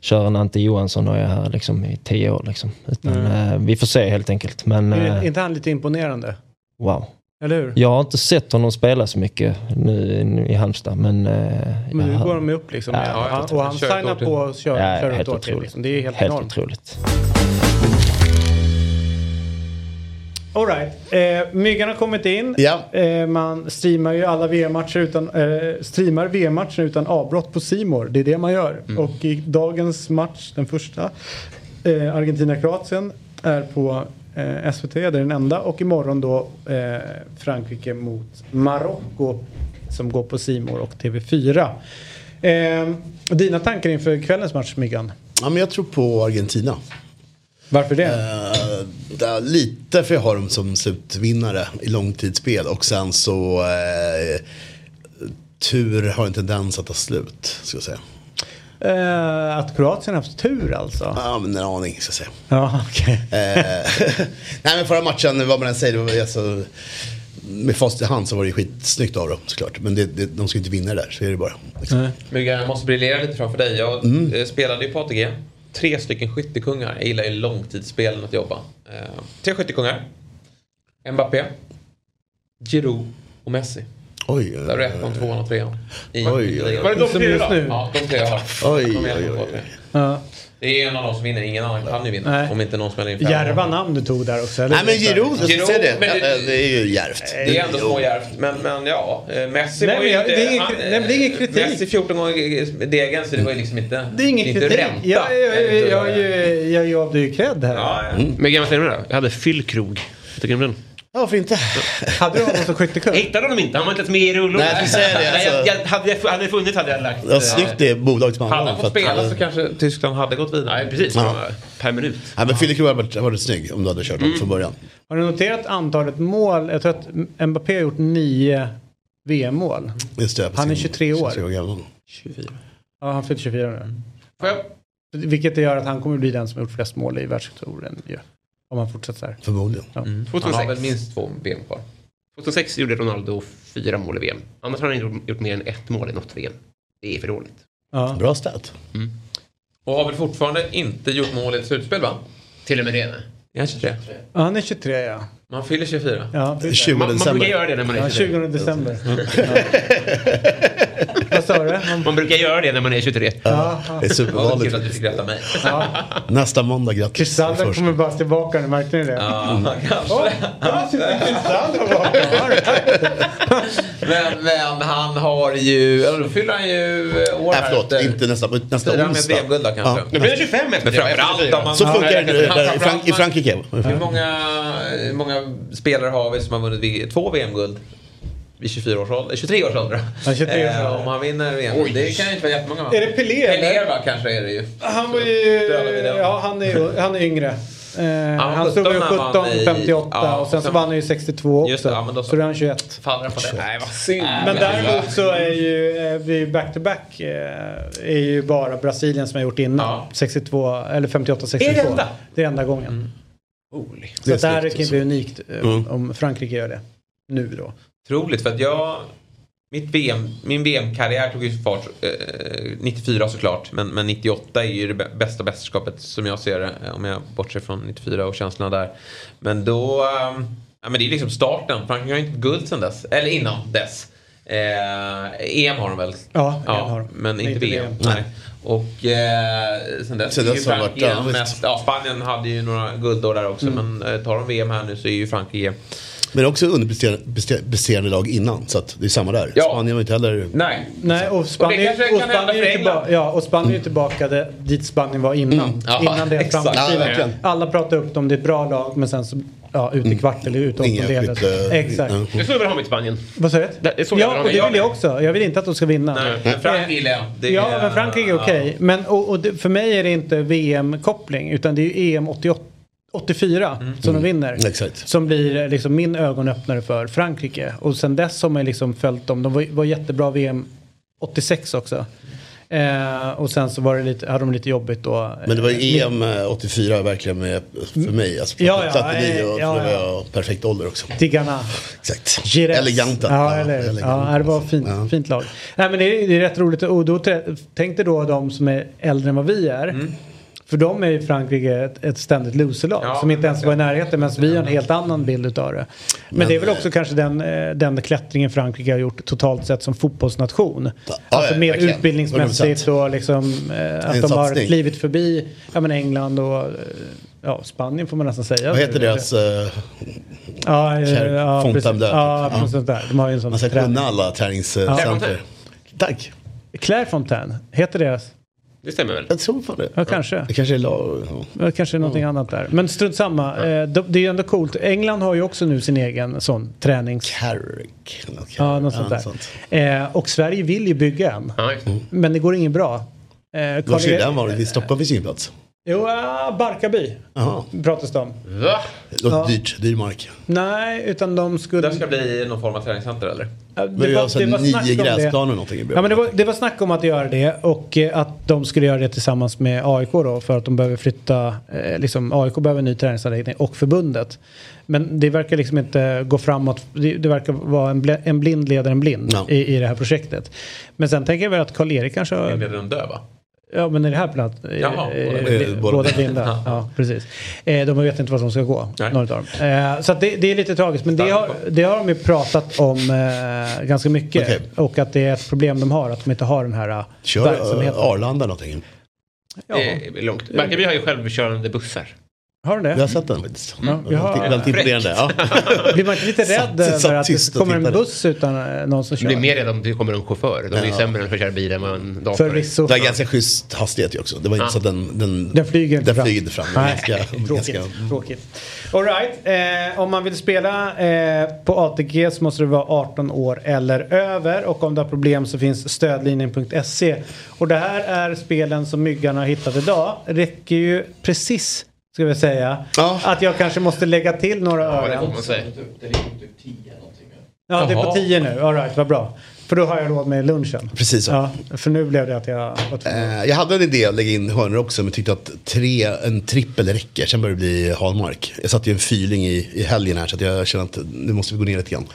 kör en Ante Johansson och är här liksom i tio år. Liksom. Utan, Mm. eh, vi får se helt enkelt. Men, Är inte han lite imponerande? wow. Eller hur? Jag har inte sett honom spela så mycket nu, i Halmstad. Men, eh, Men nu jag- går de upp liksom. Ja, Ja, helt han, otroligt. och han Kör signar på att köra, Ja, köra ett helt år till. otroligt. Liksom. Det är helt, Helt enormt. otroligt. All right. Eh, Myggan har kommit in. Ja. Eh, man streamar ju alla VM-matcher utan, eh, streamar VM-matcher utan avbrott på Simor. Det är det man gör. Mm. Och i dagens match, den första, eh, Argentina-Kroatien, är på eh, SVT, är den enda. Och imorgon då eh, Frankrike mot Marocko som går på Simor och TV4. Eh, dina tankar inför kvällens match, Myggan? Ja, men jag tror på Argentina. Varför det? Eh, lite för jag har dem som slutvinnare i långtidsspel och sen så eh, tur har en tendens att ta slut, ska jag säga. Eh, att Kroatien har haft tur alltså? Ja, men en aning, ska jag säga. Ja, okej. Eh, nej, men förra matchen, vad man än säger, det var alltså, med fast i hand så var det ju skitsnyggt av dem såklart. Men det, det, de ska ju inte vinna det där, så är det bara. Liksom. Myggan, jag måste briljera lite framför dig. Jag Mm. eh, spelade ju på ATG. Tre stycken skyttekungar. Jag gillar ju långtidsspelen att jobba. Eh, tre skyttekungar. Mbappé, Giroud och Messi. Oj, Där har du ettan, tvåan och trean. I- Oj, oj, oj. Var det de tre då? nu? Ja, de tre jag har. Oj, oj, oj. Ja. Det är en av dem som vinner. Ingen annan kan ju vinna. Nej. Om inte någon smäller in fem. Djärva namn du tog där också. Eller? Nej men jag Giroud, säga det. men det- Ja, det är ju djärvt. Det är ändå smådjärvt. Men, men ja, eh, Messi Nej, var ju jag- inte... det är ingen- han- nej, det är ingen kritik. Messi 14 gånger degen så det var ju liksom inte... Det är ingen inte kritik. ränta. Jag, jag, jag, jag, jag gav dig ju cred här. Ja, ja. Mm. Men vad säger du då? Jag hade fyllkrog. Vad tycker du om den? Ja, varför inte? Hade du honom som skyttekung? Jag hittade honom inte, han var inte ens med i rullorna. Nej, jag skulle säga det, Nej, jag, alltså. jag, hade, jag hade funnits hade jag lagt... Ja, eh, snyggt det bolaget som Hade han han har. fått spela så kanske Tyskland hade gått vidare. Nej, precis. Ja. Per minut. Ja, men Filip hade varit, varit snygg om du hade kört honom från början. Har du noterat antalet mål? Jag tror att Mbappé har gjort nio VM-mål. Just det, Han är precis. 23 år. 23 år gammal. 24. Ja, han fyller 24 nu. Får jag, Vilket gör att han kommer bli den som har gjort flest mål i världshistorien ju. Om han fortsätter så här. Förmodligen. Ja. Han 2006. har väl minst två VM kvar. 2006 gjorde Ronaldo fyra mål i VM. Annars har han gjort, gjort mer än ett mål i något VM. Det är för dåligt. Ja. Bra stat. Och har väl fortfarande inte gjort mål i ett slutspel va? Till och med det. Är han 23? Ja, han är 23 ja. Man fyller 24. ja precis. 20 Man, man brukar december. göra det när man är Ja, 23. 20 december. Ja. Vad sa du? Man brukar göra det när man är 23. Ja, ja. Det är Det supervanligt. att du fick rätta mig. Nästa måndag, grattis. Först. kommer bara tillbaka nu, märkte ni det? Ja, kanske. Sitter Crisalda bakom. Men, men han har ju... Eller då fyller han ju eh, år Nej, förlåt. efter. Inte nästa, nästa han med onsdag. VM-guld då kanske? Ja. Nu blir det 25 efter Men framförallt om man... Så funkar det Ja, i, Frankrike. Hur många, hur många spelare har vi som har vunnit två VM-guld? Vid 24 års ålder? 23 års ålder? Ja, 23 års Eh, ålder. Om han vinner VM. Det kan ju inte vara jättemånga va? Är det Pelé? Pelé va kanske är det ju. Han var ju... Ja, han är, han är yngre. Eh, han stod 17 ju när han 17, vann i- 58 ja, och sen så vann han ju 62 också. Det, ja, men då så. då är han 21. Faller på det? Nej vad synd. Men däremot så är ju eh, vi back-to-back eh, är ju bara Brasilien som har gjort innan. Ja. 62, eller 58-62. Är det enda? Det är enda gången. Holy. Så Det det här kan ju bli unikt eh, Mm. om Frankrike gör det. Nu då. Otroligt för att jag... Mitt VM, min VM-karriär tog ju fart eh, 94 såklart. Men, men 98 är ju det bä- bästa mästerskapet som jag ser det. eh, Om jag bortser från 94 och känslorna där. Men då... ehm, ja, men det är liksom starten. Frankrike har inte guld sedan dess. Eller innan dess. Eh, EM har de väl? Ja, Ja, EM har de. men Men inte inte VM. VM. Nej. Och eh, sen dess, Sen är ju dess har det varit- Frankrike ja, mest... Ja, Spanien hade ju några guldår där också. Men eh, tar de VM här nu så är ju Frankrike... Men också underpresterande prester- presterande lag innan. Så att det är samma där. Ja. Spanien var inte heller... Nej. Nej, och Spanien, och hända Spanien, är, tillbaka, ja, och Spanien är tillbaka dit Spanien var innan. Mm. Ja, innan det exakt. framtiden. Ja. Alla pratar upp dem, det är ett bra lag men sen så ja, ut i kvart eller ut åttondelar. skytte- Exakt. Det är så jag vill ha mitt Spanien. Vad sa du? Det är Ja, och mig. det vill jag också. Jag vill inte att de ska vinna. Nej, men Frankrike gillar jag. Det Ja, är- men Frankrike är okej. Men och, och det, för mig är det inte VM-koppling utan det är ju EM 88. 84 som de vinner. Exakt. Som blir eh, liksom min ögonöppnare för Frankrike. Och sen dess har man liksom följt dem. De var, var jättebra VM 86 också. Eh, och sen så var det lite, hade de lite jobbigt då. Men det var Eh, ju EM eh, 84 verkligen med, för mig. Alltså, Ja, ja, eh, och ja, ja. jag perfekt ålder också. Tigana. Exakt. Gires. Eleganta. Ja, eller, eleganta. ja, det var fint, fint lag. Nej, men det, är, det är rätt roligt. Och då trä- tänk dig då de som är äldre än vad vi är. Mm. För de är ju Frankrike ett, ett ständigt loserlag som inte ens var i närheten medan vi har en helt annan bild utav det. Men, Men, det är väl också kanske den, eh, den klättringen Frankrike har gjort totalt sett som fotbollsnation. alltså ja, mer verkligen. utbildningsmässigt 100%. och liksom eh, att de har klivit förbi ja, men England och eh, ja, Spanien får man nästan säga. Vad heter deras... Uh, Ja, Kär- ja, precis. Ja, precis där. De har ju en sån man ska träning. kunna alla träningscenter. Tack. Clairefontaine, heter deras? Det stämmer väl? Jag tror fan det. Ja, kanske. Det kanske är lag... Ja. Det kanske är någonting annat där. Men strunt samma. Eh, de- Det är ju ändå coolt. England har ju också nu sin egen sån tränings... Carrick. Ja, något sånt Ja, där. sånt. Eh, och Sverige vill ju bygga en. Men det går inget bra. Eh, Var Karl- skulle den vara? Vi stoppar vid sin plats. Jo, ah, Barkarby pratas det om. Va? Det låter Ja. dyrt. Dyr mark. Nej, utan de skulle... Det ska bli någon form av träningscenter eller? Ja, Men vi har så snack nio det. gräsplaner och någonting i Ja, men det, var, det var snack om att göra det och eh, att de skulle göra det tillsammans med AIK då för att de behöver flytta, eh, liksom AIK behöver en ny träningsanläggning och förbundet. Men det verkar liksom inte gå framåt, det, det verkar vara en, bl- en blind leder en blind Ja. i, i det här projektet. Men sen tänker jag väl att Karl-Erik kanske har... Är de döva? Ja men i det här platt, Jaha, eh, båda eh, blinda. båda. Ja, precis. Eh, de vet inte vad som ska gå, dem. Eh, så att det, det är lite tragiskt. Men det har, det har de ju pratat om eh, ganska mycket. Och att det är ett problem de har, att de inte har den här eh, Kör verksamheten. uh, Arlanda någonting. Ja. Det är långt. Barkarby har ju självkörande bussar. Har du det? Jag har sett den faktiskt. Ja, jag har- Väldigt imponerande. Ja. Blir man inte lite rädd över att det kommer en buss utan eh, någon som kör? Det är mer rädd om det kommer en chaufför. De är ju Ja. sämre än att köra bil än vad en dator. Förvisso. Det är ganska schysst hastighet också. Det var inte Ja. så att den... Den, Den flyger inte den fram. flyger fram. Ganska, tråkigt. ganska, tråkigt. All right. eh, om man vill spela eh, på ATG så måste du vara 18 år eller över. Och om du har problem så finns stödlinjen.se. Och det här är spelen som Myggan har hittat idag. Räcker ju precis, ska vi säga, att jag kanske måste lägga till några Ja, det öron. får man säga. Ja, det är på Jaha. 10 nu. All right, vad bra. För då har jag råd med lunchen. Precis så. Ja, för nu blev det att jag. Eh, jag hade en idé att lägga in hörnor också men tyckte att tre, en trippel räcker. Sen började det bli Hallmark. Jag satte ju en fyling i, i helgen här så att jag känner att nu måste vi gå ner lite grann.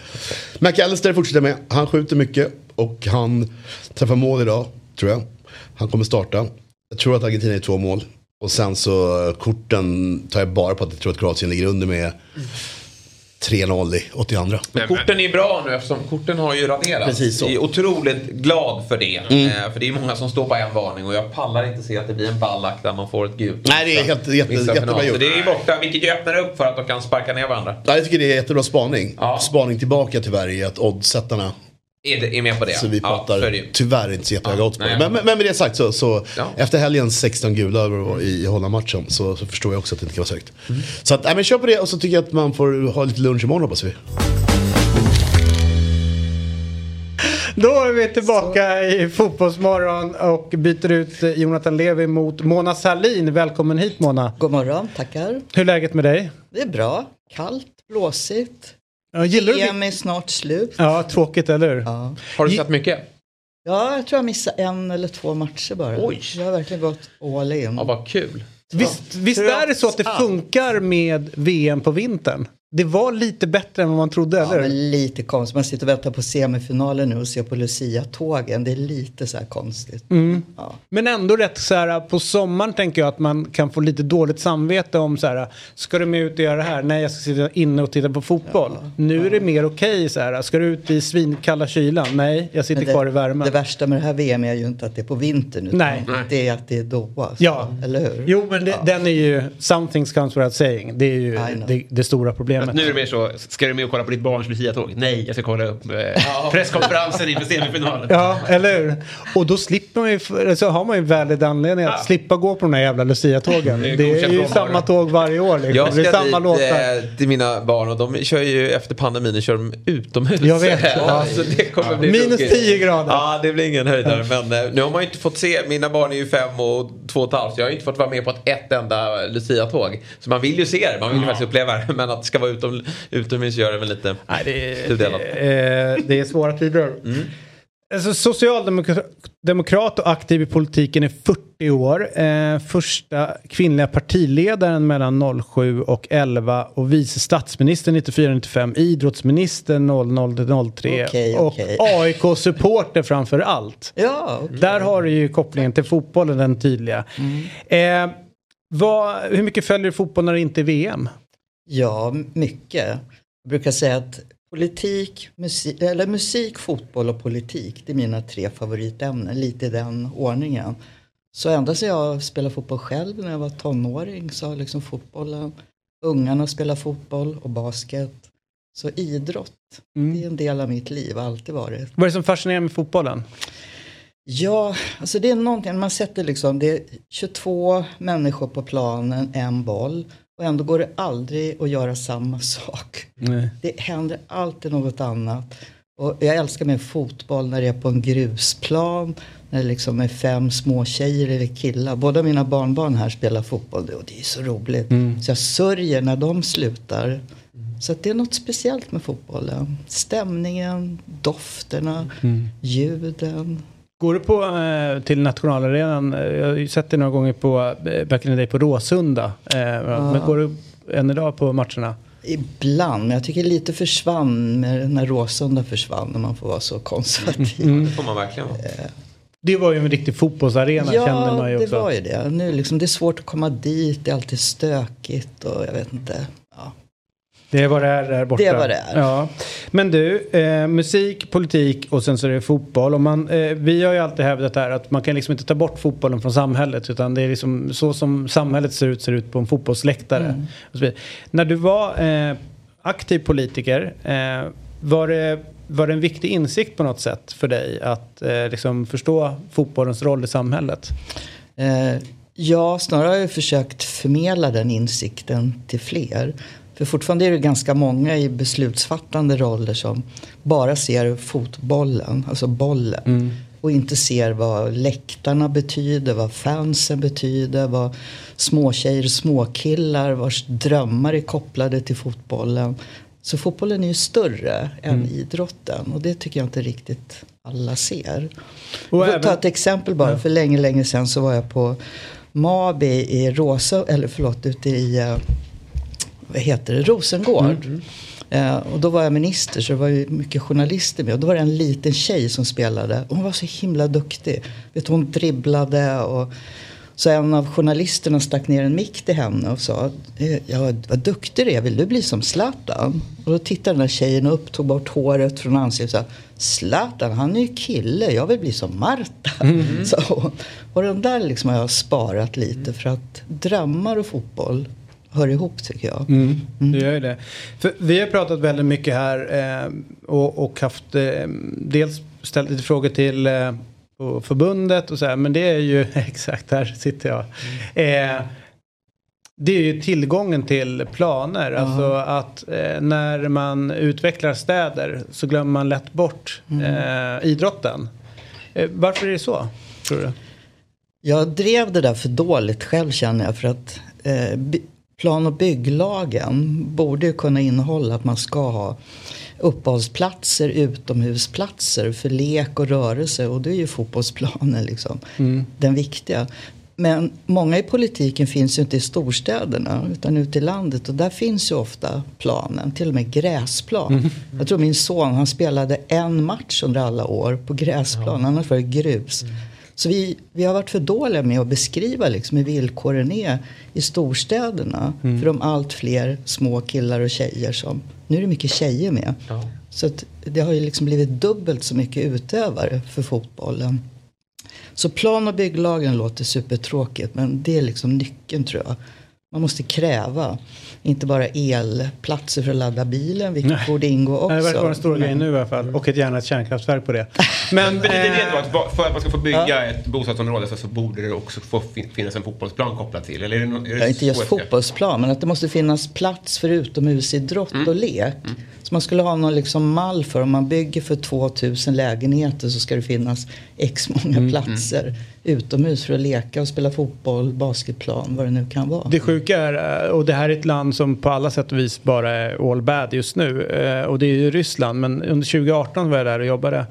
McAllister fortsätter med. Han skjuter mycket och han träffar mål idag tror jag. Han kommer starta. Jag tror att Argentina är två mål. Och sen så korten tar jag bara på att jag tror att Kroatien ligger under med 3-0 i 82. Men korten är bra nu eftersom korten har ju raderats. Precis så. Jag är otroligt glad för det. Mm. Eh, för det är många som står på en varning och jag pallar inte se att det blir en ballack där man får ett gult. Nej, det är helt- jätte- jättebra gjort. Så det är borta, vilket ju öppnar upp för att de kan sparka ner varandra. Ja, jag tycker det är jättebra spaning. Spaning tillbaka tyvärr är att oddsättarna Är, det, är med på det? Så vi Ja, pratar så det ju. tyvärr inte så jättehöga odds på nej, det. Men, men, men med det sagt så, så Ja. efter helgens 16 gula i Holland-matchen så, så förstår jag också att det inte kan vara så högt. Så att, nej, men kör på det och så tycker jag att man får ha lite lunch imorgon hoppas vi. Då är vi tillbaka i Fotbollsmorgon och byter ut Jonathan Levi mot Mona Salin. Välkommen hit Mona. God morgon, tackar. Hur är läget med dig? Det är bra. Kallt, blåsigt. Ja, gillar du EM är snart slut. Ja, tråkigt eller hur? Ja. Har du sett mycket? Ja, jag tror jag missade en eller två matcher bara. Oj. Jag har verkligen gått all in. Ja, vad kul. Visst, visst är det så att det funkar med VM på vintern? Det var lite bättre än vad man trodde, Ja, eller? men lite konstigt. Man sitter och väntar på semifinalen nu och ser på Lucia-tågen. Det är lite så här konstigt. Mm. Men ändå rätt så här på sommaren tänker jag att man kan få lite dåligt samvete om så här ska du med ut och göra det här? Nej jag ska sitta inne och titta på fotboll. nu är det mer okej så här ska du ut i svinkalla kylan? Nej jag sitter det, kvar i värmen. Det värsta med det här VM är ju inte att det är på vintern. Utan Nej. Det är att det är Doha. så- Ja. Eller hur? Jo men det, den är ju something's comes without saying. Det är ju det, det stora problemet. Nu är det mer så, ska du med och kolla på ditt barns Lucia-tåg? Nej, jag ska kolla upp eh, presskonferensen inför semifinalen. Ja, eller hur? Och då slipper man ju, så har man ju väldigt anledning att slippa gå på de här jävla Lucia-tågen. Det Det är är, godkänt ju samma tåg varje år liksom. Jag det är ska samma dit låtar. eh, till mina barn och de kör ju efter pandemin kör de utomhus. Jag vet, ja. ja. Så det kommer Ja. bli Minus ruggigt. 10 grader. Ja, det blir ingen höjdare. Men eh, nu har man ju inte fått se. Mina barn är ju fem och två och ett halvt. Jag har ju inte fått vara med på ett, ett enda Lucia-tåg. Så man vill ju se det, man vill ju faktiskt uppleva det. Men att det ska vara utom, utomhus gör det väl lite Nej, det, är, tudelat. det, är, det är svåra tider. Alltså, socialdemokrat och aktiv i politiken i 40 år. Eh, första kvinnliga partiledaren mellan 07 och 11 och vice statsminister 94-95. Idrottsminister 00-03 Okej, och. AIK-supporter framför allt. Ja, okej. Där har du ju kopplingen till fotbollen, den tydliga. Eh, vad, hur mycket följer du fotboll när det inte är VM? Ja, mycket. Jag brukar säga att politik, musik, eller musik, fotboll och politik, det är mina tre favoritämnen, lite i den ordningen. Så ända sedan jag spelade fotboll själv när jag var tonåring så har liksom fotbollen, ungarna spelar fotboll och basket. Så idrott, det är en del av mitt liv, alltid varit. Vad är det som fascinerar med fotbollen? Ja, alltså det är någonting, man sätter liksom, det är 22 människor på planen, en boll. Och ändå går det aldrig att göra samma sak. Nej. Det händer alltid något annat. Och jag älskar med fotboll när det är på en grusplan. När det liksom är fem små tjejer eller killar. Båda mina barnbarn här spelar fotboll och det är så roligt. Mm. Så jag sörjer när de slutar. Så det är något speciellt med fotbollen. Stämningen, dofterna, Mm. ljuden. Går du på, eh, till nationalarenan? Eh, Jag har ju sett det några gånger på eh, Back in the day på Råsunda. Eh, Men går du än idag på matcherna? Ibland, men jag tycker lite försvann när Råsunda försvann. När man får vara så konservativ. Mm. Det får man verkligen vara. Det var ju en riktig fotbollsarena kände Ja, man ju det också. var ju det. Nu liksom, det är svårt att komma dit, det är alltid stökigt och jag vet inte. Ja. Det är vad det är där borta. Det är vad det är. Ja. Men du, eh, musik, politik och sen så är det fotboll. Och man, eh, vi har ju alltid hävdat här att man kan liksom inte ta bort fotbollen från samhället. Utan det är liksom så som samhället ser ut, ser ut på en fotbollsläktare. Mm. När du var eh, aktiv politiker, eh, var, det, var det en viktig insikt på något sätt för dig att eh, liksom förstå fotbollens roll i samhället? Eh, ja, snarare har jag försökt förmedla den insikten till fler. För fortfarande är det ganska många i beslutsfattande roller som bara ser fotbollen, alltså bollen. Och inte ser vad läktarna betyder, vad fansen betyder, vad småtjejer och småkillar vars drömmar är kopplade till fotbollen. Så fotbollen är ju större än Mm. idrotten och det tycker jag inte riktigt alla ser. Och Jag får även- ta ett exempel bara. För länge, länge sedan så var jag på Mabi i Rosa, eller förlåt, ute i, eh, vad heter det, Rosengård. Mm. Eh, och då var jag minister så det var ju mycket journalister med. Och då var det en liten tjej som spelade. Och hon var så himla duktig. Vet, hon dribblade och så en av journalisterna stack ner en mick till henne och sa eh, ja, vad duktig du är, vill du bli som Zlatan? Och då tittade den där tjejen upp, tog bort håret från ansiktet och sa Zlatan, han är ju kille, jag vill bli som Marta. Mm. hon. Och den där liksom har jag sparat lite för att drömmar och fotboll hör ihop tycker jag. Mm, det gör ju det. För vi har pratat väldigt mycket här eh, och, och haft eh, dels ställt lite frågor till eh, förbundet och så här, men det är ju exakt här sitter jag. Eh, det är ju tillgången till planer, alltså att eh, när man utvecklar städer så glömmer man lätt bort eh, idrotten. Varför är det så, tror du? Jag drev det där för dåligt själv känner jag för att eh, plan och bygglagen borde kunna innehålla att man ska ha uppehållsplatser, utomhusplatser för lek och rörelse och då är ju fotbollsplanen liksom Mm. den viktiga. Men många i politiken finns ju inte i storstäderna utan ute i landet och där finns ju ofta planen, till och med gräsplan. Mm. Jag tror min son han spelade en match under alla år på gräsplan, annars var det grus. Så vi, vi har varit för dåliga med att beskriva liksom hur villkoren är i storstäderna Mm. för de allt fler små killar och tjejer som, nu är det mycket tjejer med. Så att det har ju liksom blivit dubbelt så mycket utövare för fotbollen. Så plan och bygglagen låter supertråkigt men det är liksom nyckeln tror jag. Man måste kräva, inte bara elplatser för att ladda bilen, vilket Nej. borde ingå också. Nej, Det verkar vara den stora Men- grejen nu i alla fall. Och ett gärna ett kärnkraftverk på det. Men, Men det, det, eh, det var att för att man ska få bygga ett bostadsområde så, så borde det också få fin- finnas en fotbollsplan kopplad till. Eller är det, no- är det Ja, inte just fotbollsplan, men att det måste finnas plats för utomhusidrott Mm. och lek. Så man skulle ha någon liksom mall för om man bygger för 2000 lägenheter så ska det finnas x många Mm. platser utomhus för att leka och spela fotboll, basketplan, vad det nu kan vara. Det sjuka är, eh, och det här är ett land som på alla sätt och vis bara är all bad just nu. eh, Och det är ju Ryssland. Men under 2018 var jag där och jobbade.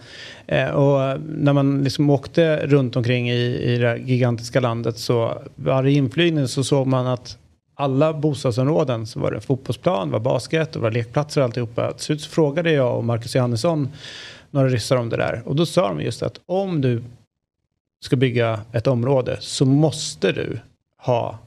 Eh, Och när man liksom åkte runt omkring i, i det gigantiska landet så varje inflygning så såg man att alla bostadsområden så var det fotbollsplan, var basket och var lekplatser och alltihopa. Till slut så frågade jag och Marcus Johannesson några ryssar om det där. Och då sa de just att om du ska bygga ett område så måste du ha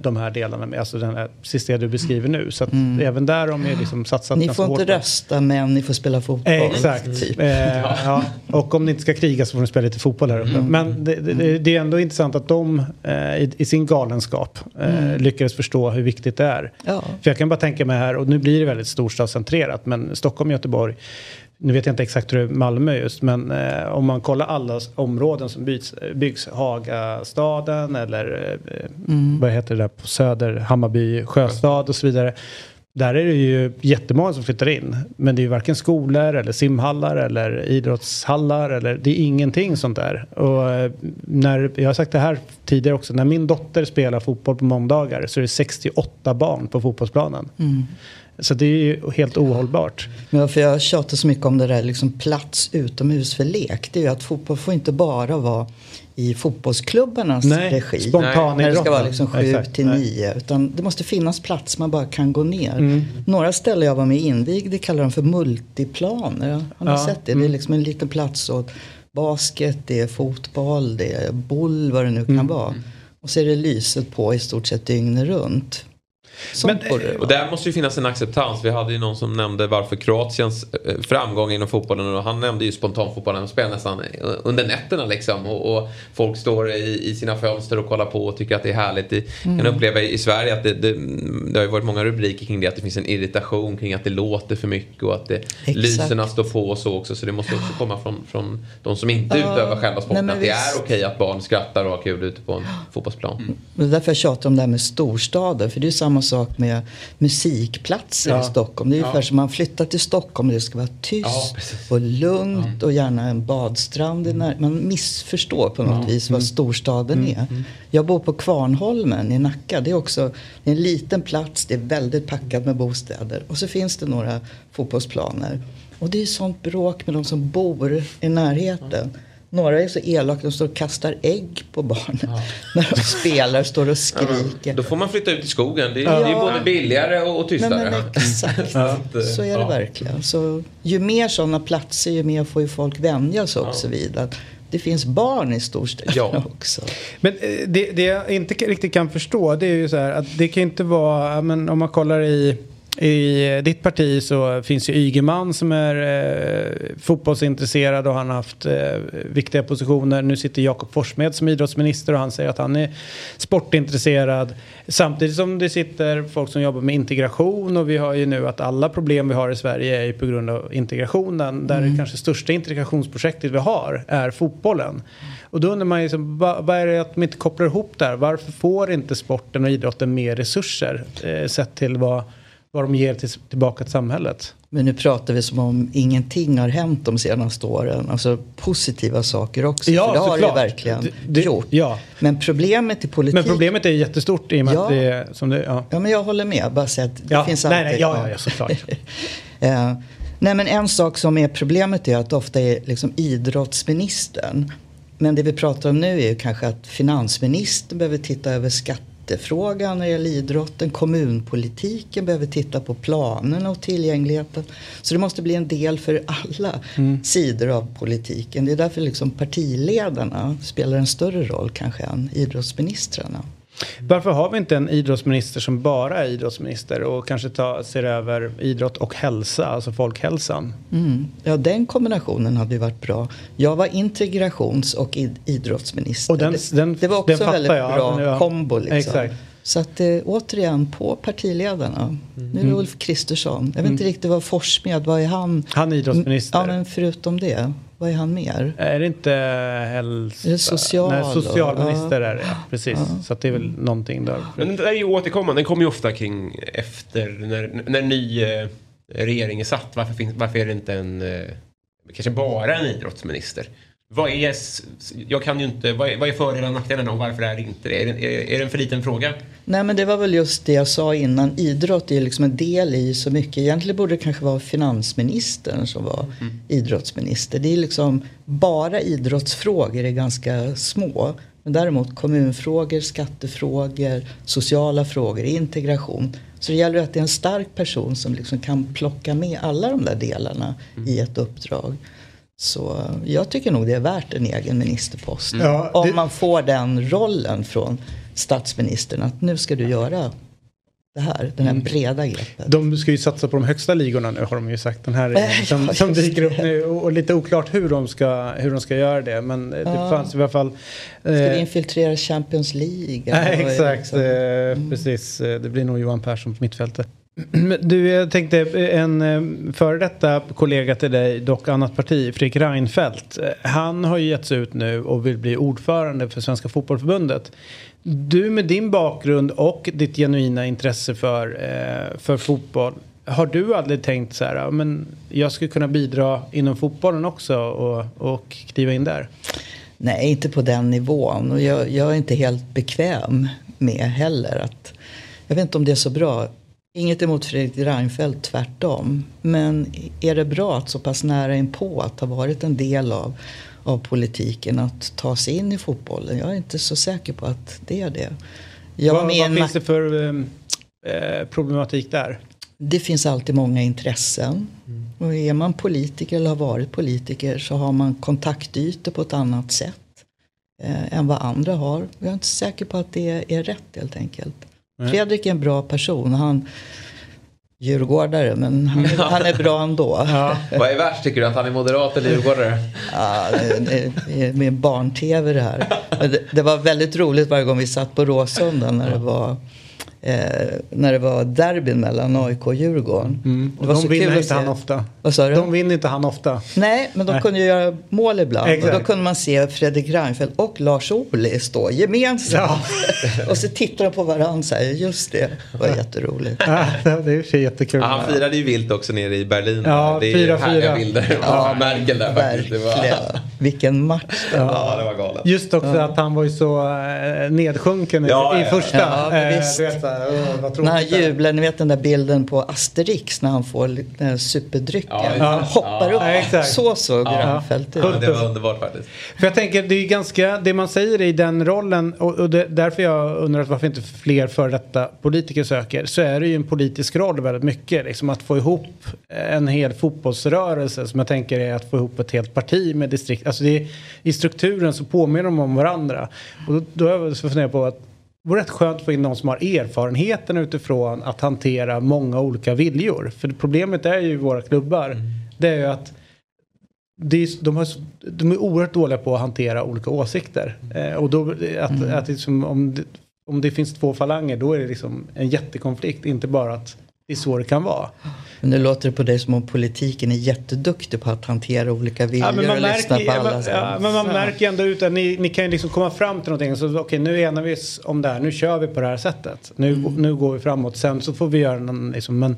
de här delarna med, alltså den här sista du beskriver nu. Så att även där har ju liksom satsat Ni får inte hårt på- rösta men ni får spela fotboll. Exakt. Typ. Eh, ja. Och om ni inte ska kriga så får ni spela lite fotboll här uppe. Mm. Men det, det, det är ändå intressant att de eh, i, i sin galenskap eh, Mm. lyckades förstå hur viktigt det är. Ja. För jag kan bara tänka mig här, och nu blir det väldigt storstadscentrerat, men Stockholm, Göteborg, nu vet jag inte exakt hur det är Malmö just, men eh, om man kollar alla områden som byggs, byggs Hagastaden eller eh, Mm. vad heter det där på Söder, Hammarby, Sjöstad och så vidare. Där är det ju jättemånga som flyttar in. Men det är ju varken skolor eller simhallar eller idrottshallar. Eller, det är ingenting sånt där. Och eh, när, jag har sagt det här tidigare också. När min dotter spelar fotboll på måndagar så är det 68 barn på fotbollsplanen. Mm. Så det är ju helt ohållbart. Men varför jag tjatar så mycket om det där liksom plats utomhus för lek. Det är ju att fotboll får inte bara vara i fotbollsklubbarnas Nej, regi. spontanidrotten. När det ska vara liksom sju Exakt, till nej. nio. Utan det måste finnas plats man bara kan gå ner. Mm. Några ställen jag var med invigde kallar de för multiplaner. Har ni Ja, sett det? Det är mm. liksom en liten plats åt basket, det är fotboll, det är boll, vad det nu kan Mm. vara. Och så är det lyset på i stort sett dygnet runt. Sånt Men, Och där måste ju finnas en acceptans. Vi hade ju någon som nämnde varför Kroatiens eh, framgång inom fotbollen och han nämnde ju spontanfotbollen. De spelar nästan under nätterna liksom. Och, och folk står i, i sina fönster och kollar på och tycker att det är härligt. Kan Mm. uppleva i, Sverige att det, det, det har ju varit många rubriker kring det. Att det finns en irritation kring att det låter för mycket och att det, lyserna står på och så också. Så det måste också komma från, från de som inte Ja, utövar själva sporten. nej, att det är okej att barn skrattar och har kul ute på en fotbollsplan. Men Det är därför jag tjatar om det här med storstaden. För det är samma sak med musikplatser Ja. i Stockholm. Det är ungefär Ja. som man flyttar till Stockholm och det ska vara tyst Ja, och lugnt och gärna en badstrand. när- Man missförstår på något vis vad Mm. storstaden Mm. är. Jag bor på Kvarnholmen i Nacka. Det är också det är en liten plats, det är väldigt packat med bostäder. Och så finns det några fotbollsplaner. Och det är sånt bråk med de som bor i närheten. Några är så elaka, de står och kastar ägg på barnen. När de spelar, står och skriker. Då får man flytta ut i skogen. Det är, Ja. det är både billigare och, och tystare. Nej, men exakt. Så är det verkligen. Så ju mer sådana platser, ju mer får ju folk vänja sig också vid att det finns barn i storstäderna också. Men eh, det, det jag inte riktigt kan förstå det är ju så här att det kan inte vara, ja, men om man kollar i i ditt parti så finns ju Ygeman som är eh, fotbollsintresserad och han har haft eh, viktiga positioner. Nu sitter Jakob Forssmed som idrottsminister och han säger att han är sportintresserad. Samtidigt som det sitter folk som jobbar med integration och vi har ju nu att alla problem vi har i Sverige är ju på grund av integrationen. Där Mm. det kanske största integrationsprojektet vi har är fotbollen. Och då undrar man ju, liksom, vad, vad är det att de inte kopplar ihop där? Varför får inte sporten och idrotten mer resurser eh, sett till vad, vad de ger till, tillbaka till samhället? Men nu pratar vi som om ingenting har hänt de senaste åren. Alltså positiva saker också. Ja, för det har det verkligen Det- det- gjort. Ja. Men problemet i politik... Men problemet är jättestort i och med Ja. att det är som det ja. Ja, men jag håller med. Bara säga att det Ja, finns nej, alltid... nej, ja, ja, ja, såklart. Eh, nej, men en sak som är problemet är att ofta är liksom idrottsministern. Men det vi pratar om nu är ju kanske att finansministern behöver titta över skattefrågan när det gäller idrotten. Kommunpolitiken behöver titta på planerna och tillgängligheten. Så det måste bli en del för alla Mm. sidor av politiken. Det är därför liksom partiledarna spelar en större roll kanske än idrottsministrarna. Varför har vi inte en idrottsminister som bara är idrottsminister och kanske tar, ser över idrott och hälsa, alltså folkhälsan? Mm. Ja, den kombinationen hade ju varit bra. Jag var integrations och id- idrottsminister. Och den- det, den- det var också den en väldigt jag. bra Ja. kombo. Liksom. Exakt. Så att eh, återigen på partiledarna. Nu är det Mm. Ulf Kristersson. Jag vet inte Mm. riktigt vad Forssmed, vad är han? Han är idrottsminister. Ja, men förutom det, vad är han mer? Är det inte hälsa? Är det social Nej, socialminister ja. är det. Precis. Ja. Så att det är väl någonting där. Men den där är ju återkommande. Den kommer ju ofta kring efter när, när ny eh, regering är satt. Varför, finns, varför är det inte en, eh, kanske bara en idrottsminister? Vad är, jag kan ju inte, vad är, vad är fördelarna och nackdelarna och varför är det inte det? Är det, är, är det en för liten fråga? Nej men det var väl just det jag sa innan. Idrott är liksom en del i så mycket. Egentligen borde det kanske vara finansministern som var idrottsminister. Det är liksom bara idrottsfrågor är ganska små. Men däremot kommunfrågor, skattefrågor, sociala frågor, integration. Så det gäller att det är en stark person som liksom kan plocka med alla de där delarna i ett uppdrag. Så jag tycker nog det är värt en egen ministerpost. Mm. Ja, Om det- man får den rollen från statsministern att nu ska du göra det här, den här Mm. breda greppet. De ska ju satsa på de högsta ligorna nu har de ju sagt. Den här Eh, som, ja, som dyker upp nu. Och, lite oklart hur de ska, hur de ska göra det. Men eh, det Ja. fanns i alla fall. Ska vi eh, infiltrera Champions League? Nej, exakt. Eh, Precis. Eh, Det blir nog Johan Persson på mittfältet. Du, jag tänkte en eh, före detta kollega till dig, dock annat parti, Fredrik Reinfeldt. Eh, han har ju getts ut nu och vill bli ordförande för Svenska Fotbollförbundet. Du med din bakgrund och ditt genuina intresse för, eh, för fotboll. Har du aldrig tänkt så här, men jag skulle kunna bidra inom fotbollen också och, och kliva in där? Nej, inte på den nivån. Och jag, jag är inte helt bekväm med heller att... Jag vet inte om det är så bra. Inget emot Fredrik Reinfeldt, tvärtom. Men är det bra att så pass nära inpå att ha varit en del av, av politiken att ta sig in i fotbollen? Jag är inte så säker på att det är det. Jag vad vad finns det för eh, eh, problematik där? Det finns alltid många intressen. Och är man politiker eller har varit politiker så har man kontaktytor på ett annat sätt eh, än vad andra har. Jag är inte säker på att det är rätt helt enkelt. Nej. Fredrik är en bra person. Han djurgårdare men han, han är bra ändå. Vad är värst tycker du? Att han är moderat eller djurgårdare? Ja, det, är med barn-tv det här. Det, det var väldigt roligt varje gång vi satt på Råsunda när det var Eh, när det var derbyn mellan AIK och Djurgården. Mm. Det var de så vinner inte han ofta. Vad sa du? De vinner inte han ofta. Nej, men de Nej. kunde ju göra mål ibland. Exakt. Och då kunde man se Fredrik Reinfeldt och Lars Ohly stå gemensamt. och så tittar de på varandra och säger just det, det var jätteroligt. Ja, det är och jättekul. Ja, han firade ju vilt också nere i Berlin. Ja, det är ju 4-4. härliga bilder Ja, av Merkel där faktiskt. Det var, Verkligen. Vilken match det ja, det var galet. Just också att han var ju så eh, nedsjunken i- Ja, i ja. första. Ja, Eh, här, vad När han tråkigt det är. jublar, ni vet den där bilden på Asterix när han får den här superdrycken. Ja, han ja. hoppar Ja, upp. exakt. Så såg Ja. Reinfeldt ut. Ja, det var underbart faktiskt. För jag tänker, det är ganska, det man säger i den rollen och, och det, därför jag undrar varför inte fler före detta politiker söker. Så är det ju en politisk roll väldigt mycket. Liksom att få ihop en hel fotbollsrörelse som jag tänker är att få ihop ett helt parti med distrikt. Alltså det är, I strukturen så påminner de om varandra. Och då, då har jag funderat på att vore rätt skönt att få in någon som har erfarenheten utifrån att hantera många olika viljor. För problemet är ju våra klubbar. Det är ju att är, de, har, de är oerhört dåliga på att hantera olika åsikter. Eh, och då, att, Mm. att liksom, om, det, om det finns två falanger då är det liksom en jättekonflikt. Inte bara att det är så det kan vara. Men nu låter det på dig som om politiken är jätteduktig på att hantera olika viljor Ja, men man och lyssna märker, på ja, alla. men, ja, men man märker ändå ut att ni, ni kan ju liksom komma fram till någonting. Så okej, nu enar vi oss om det här. Nu kör vi på det här sättet. Nu, Mm. nu går vi framåt. Sen så får vi göra någon, liksom, men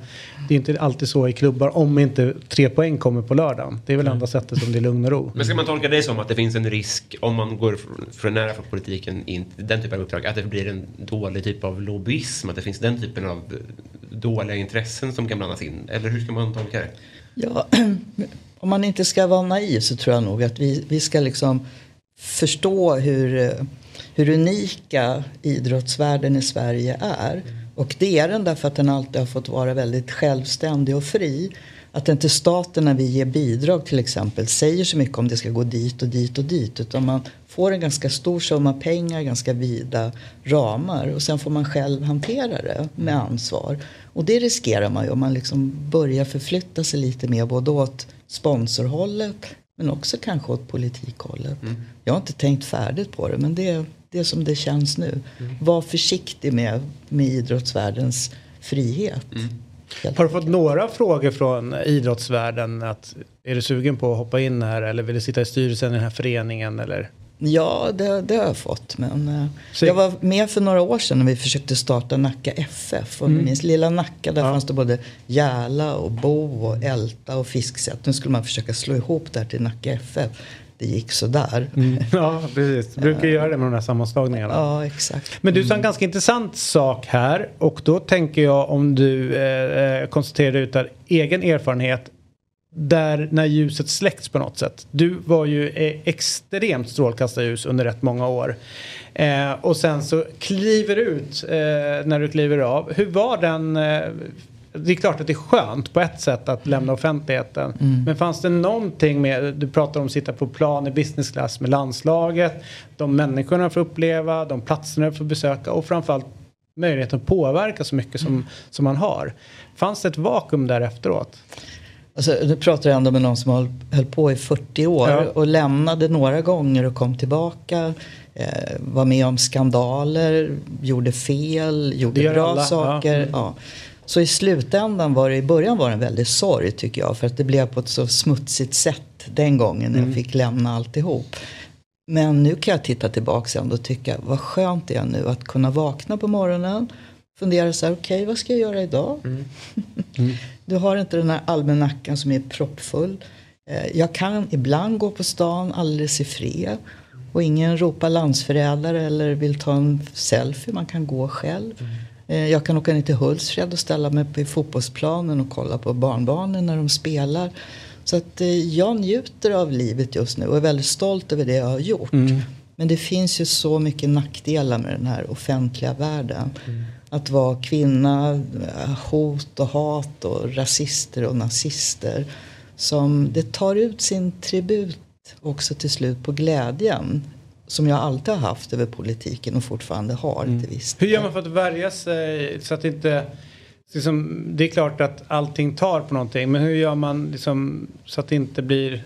det är inte alltid så i klubbar om inte tre poäng kommer på lördagen. Det är väl enda sättet som det är lugn och ro. Men ska man tolka det som att det finns en risk om man går för, för nära för politiken in den typen av uppdrag att det blir en dålig typ av lobbyism? Att det finns den typen av dåliga intressen som kan blandas in? Eller hur ska man tolka det? Ja, om man inte ska vara naiv så tror jag nog att vi, vi ska liksom förstå hur, eh, hur unika idrottsvärlden i Sverige är. Och det är den därför att den alltid har fått vara väldigt självständig och fri. Att inte staten när vi ger bidrag till exempel säger så mycket om det ska gå dit och dit och dit. Utan man får en ganska stor summa pengar, ganska vida ramar. Och sen får man själv hantera det med ansvar. Och det riskerar man ju om man liksom börjar förflytta sig lite mer både åt sponsorhållet men också kanske åt politikhållet. Jag har inte tänkt färdigt på det men det är, det är som det känns nu. Var försiktig med, med idrottsvärldens frihet. Har du fått några frågor från idrottsvärlden? Att, är du sugen på att hoppa in här eller vill du sitta i styrelsen i den här föreningen? Eller? Ja, det, det har jag fått. Men, eh, Så- jag var med för några år sedan när vi försökte starta Nacka FF. Och Mm. mm. minns lilla Nacka, där fanns det både Järla och Bo och Älta och Fisksätt. Nu skulle man försöka slå ihop det här till Nacka FF. det gick sådär. Mm. Ja, precis. Du brukar göra det med de här sammanslagningarna. Ja, exakt. Men du sa en ganska intressant sak här och då tänker jag om du eh, koncentrerar ut där egen erfarenhet där när ljuset släcks på något sätt. Du var ju eh, extremt strålkastarljus under rätt många år. Eh, och sen så kliver ut eh, när du kliver av. Hur var den? Eh, det är klart att det är skönt på ett sätt att lämna offentligheten. Mm. Men fanns det någonting med, du pratar om att sitta på plan i business class med landslaget, de människorna får uppleva, de platserna får besöka och framförallt möjligheten att påverka så mycket som, som man har. Fanns det ett vakuum där efteråt? Alltså, du pratar ändå med någon som höll, höll på i 40 år Ja. och lämnade några gånger och kom tillbaka. Eh, var med om skandaler, gjorde fel, gjorde bra alla, saker. ja. Ja. Så i slutändan var det, i början var det en väldig sorg tycker jag. För att det blev på ett så smutsigt sätt den gången när Mm. jag fick lämna alltihop. Men nu kan jag titta tillbaka ändå och tycka vad skönt det är nu att kunna vakna på morgonen. Fundera så här, okej vad ska jag göra idag? Du har inte den här almanackan som är proppfull. Eh, Jag kan ibland gå på stan alldeles i fred. Och ingen ropar landsförrädare eller vill ta en selfie. Man kan gå själv. Eh, Jag kan åka ner till Hultsfred och ställa mig på fotbollsplanen och kolla på barnbarnen när de spelar. Så att eh, jag njuter av livet just nu och är väldigt stolt över det jag har gjort. Men det finns ju så mycket nackdelar med den här offentliga världen. Att vara kvinna, hot och hat och rasister och nazister. Som det tar ut sin tribut också till slut på glädjen. Som jag alltid har haft över politiken och fortfarande har till viss Hur gör man för att värja sig så att inte liksom, det är klart att allting tar på någonting men hur gör man liksom, så att det inte blir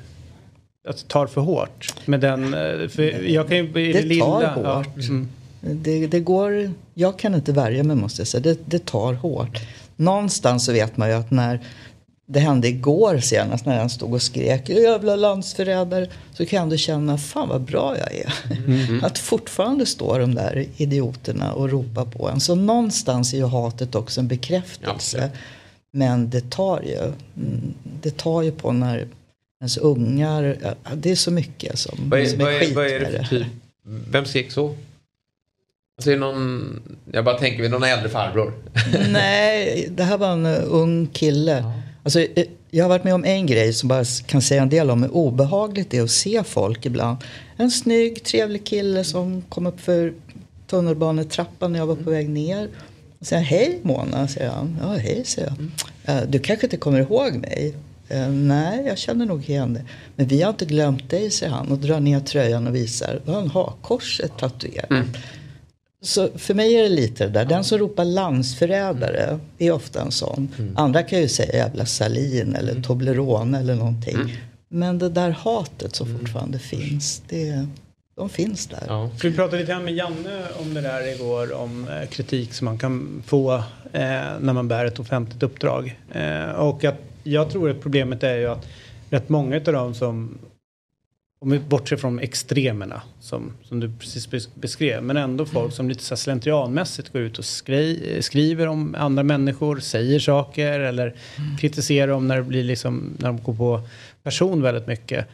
att det tar för hårt med den eh, för jag kan ju Det lilla, tar ja, hårt. mm. Det, det går, jag kan inte värja mig måste jag säga. Det, det tar hårt. Någonstans så vet man ju att när det hände igår senast när han stod och skrek jävla landsförrädare. Så kan jag ändå känna fan vad bra jag är. Mm. Att fortfarande stå de där idioterna och ropa på en. Så någonstans är ju hatet också en bekräftelse. Men det tar ju, mm, det tar ju på när ens ungar, ja, det är så mycket som, Vad är, som vad, är är, skit vad är det för typ? Vem skrek så? Alltså någon, jag bara tänker, det någon äldre farbror? Nej, det här var en uh, ung kille. Alltså, eh, jag har varit med om en grej som bara kan säga en del om hur obehagligt det är att se folk ibland. En snygg, trevlig kille som kom upp för tunnelbanetrappan när jag var på väg ner. Och säger hej Mona, säger han. Ja, hej, säger jag. "Eh, Du kanske inte kommer ihåg mig? "Eh, Nej, jag känner nog igen dig. Men vi har inte glömt dig, säger han och drar ner tröjan och visar. Du har en hakkorset tatuerat. Så för mig är det lite det där. Den som ropar landsförrädare är ofta en sån. Andra kan ju säga jävla Salin eller Toblerone eller någonting. Men det där hatet som fortfarande finns, det, de finns där. Vi pratade lite grann med Janne om det där igår om eh, kritik som man kan få eh, när man bär ett offentligt uppdrag. Eh, och att jag tror att problemet är ju att rätt många av dem som om vi bortser från extremerna som, som du precis beskrev men ändå folk som lite så slentrianmässigt går ut och skri, skriver om andra människor, säger saker eller kritiserar dem när det blir liksom när de går på person väldigt mycket.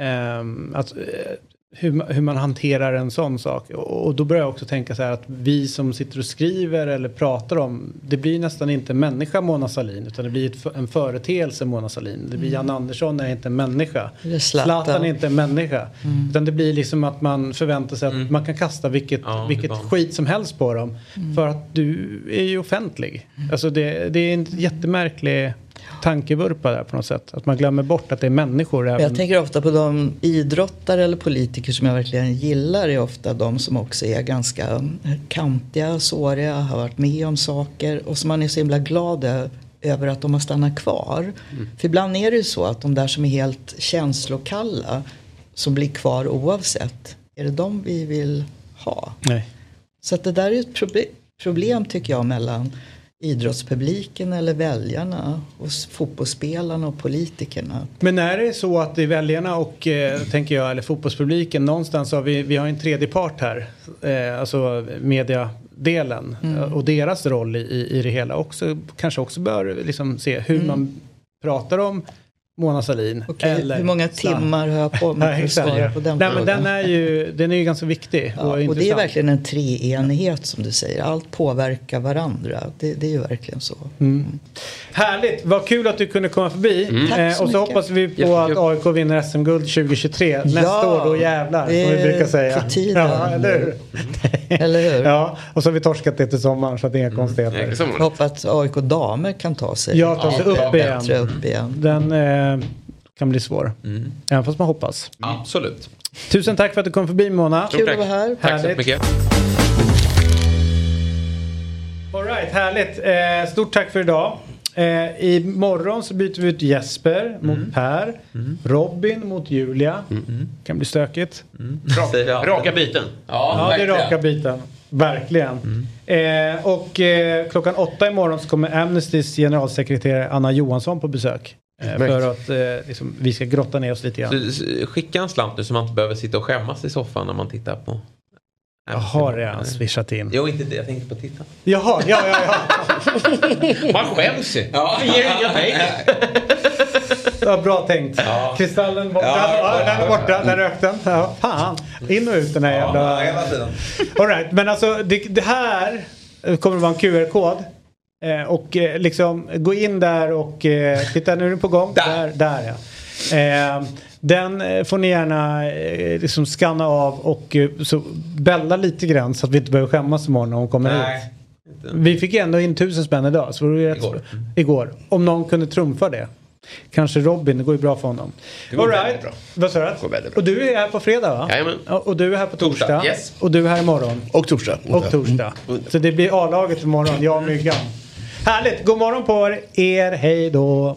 Um, att, eh, hur, hur man hanterar en sån sak. Och, och då börjar jag också tänka så här att vi som sitter och skriver eller pratar om, det blir nästan inte människa Mona Sahlin utan det blir ett, en företeelse Mona Sahlin. Det blir Jan Andersson är inte en människa. Zlatan. Är inte en människa. Mm. Utan det blir liksom att man förväntar sig att man kan kasta vilket, vilket skit som helst på dem. För att du är ju offentlig. Alltså det, det är en jättemärklig tankevurpa där på något sätt. Att man glömmer bort att det är människor. Även... Jag tänker ofta på de idrottare eller politiker som jag verkligen gillar är ofta de som också är ganska kantiga, såriga, har varit med om saker och som man är så himla glad över att de har stannat kvar. För ibland är det ju så att de där som är helt känslokalla som blir kvar oavsett, är det de vi vill ha? Nej. Så att det där är ett proble- problem tycker jag mellan idrottspubliken eller väljarna och fotbollsspelarna och politikerna. Men är det så att det är väljarna och, eh, tänker jag, eller fotbollspubliken, någonstans har vi, vi har en tredje part här, eh, alltså mediadelen Mm. och deras roll i, i, i det hela också, kanske också bör liksom se hur Mm. man pratar om Mona Sahlin. Okej, eller hur många timmar har jag på mig för att svara på den Nej, men den är ju, den är ju ganska viktig Ja, och och det är verkligen en treenighet som du säger. Allt påverkar varandra. Det, det är ju verkligen så. Mm. Härligt, vad kul att du kunde komma förbi. Mm. Tack Eh, så och så mycket. hoppas vi på att AIK vinner SM-guld 2023. Nästa Ja, år, då jävlar. Som vi brukar säga. tiden. Ja, eller hur? Eller hur? Ja, och så har vi torskat det till sommaren så att det är inga konstigheter. Jag hoppas att AIK damer kan ta sig Ja, ta sig upp igen. bättre upp igen. Den eh, kan bli svår. Mm. Även fast man hoppas. Absolut. Tusen tack för att du kom förbi Mona. Kul tack. att vara här. Tack så Härligt. mycket. All right, härligt. Eh, stort tack för idag. Eh, imorgon så byter vi ut Jesper Mm. mot Per. Robin mot Julia. Kan bli stökigt. Säger vi Raka byten. Ja, Ja, det är raka biten. Verkligen. Eh, och eh, klockan åtta imorgon så kommer Amnestys generalsekreterare Anna Johansson på besök. Eh, för att eh, liksom, vi ska grotta ner oss lite grann. Så, skicka en slant nu så man inte behöver sitta och skämmas i soffan när man tittar på. Jag har redan swishat in. Jo, inte det. Jag tänkte på titta. Jaha, ja, ja, ja. Man skäms ju. Ja. Det ger inga pengar. Ja, bra tänkt. Kristallen borta. Ja, Ja, den är borta. Den rök den. Ja, fan. In och ut den här jävla... hela tiden. All right, men alltså det, det här kommer att vara en QR-kod. Eh, och eh, liksom gå in där och eh, titta nu är den på gång. Där, där, ja. Den eh, får ni gärna eh, liksom scanna av och eh, så bälla lite grann så att vi inte behöver skämmas imorgon när hon kommer Nej, ut. Vi fick ändå in tusen spänn idag. Så det rätt Igår. igår. Om någon kunde trumfa det. Kanske Robin, det går ju bra för honom. Det går All väldigt bra. Vad sa du? Och du är här på fredag va? Jajamän. Ja, Och du är här på torsdag. Torsdag, yes. Och du är här imorgon. Och torsdag. Och torsdag. Så det blir A-laget imorgon, jag och Myggan. Härligt, god morgon på er, hej då.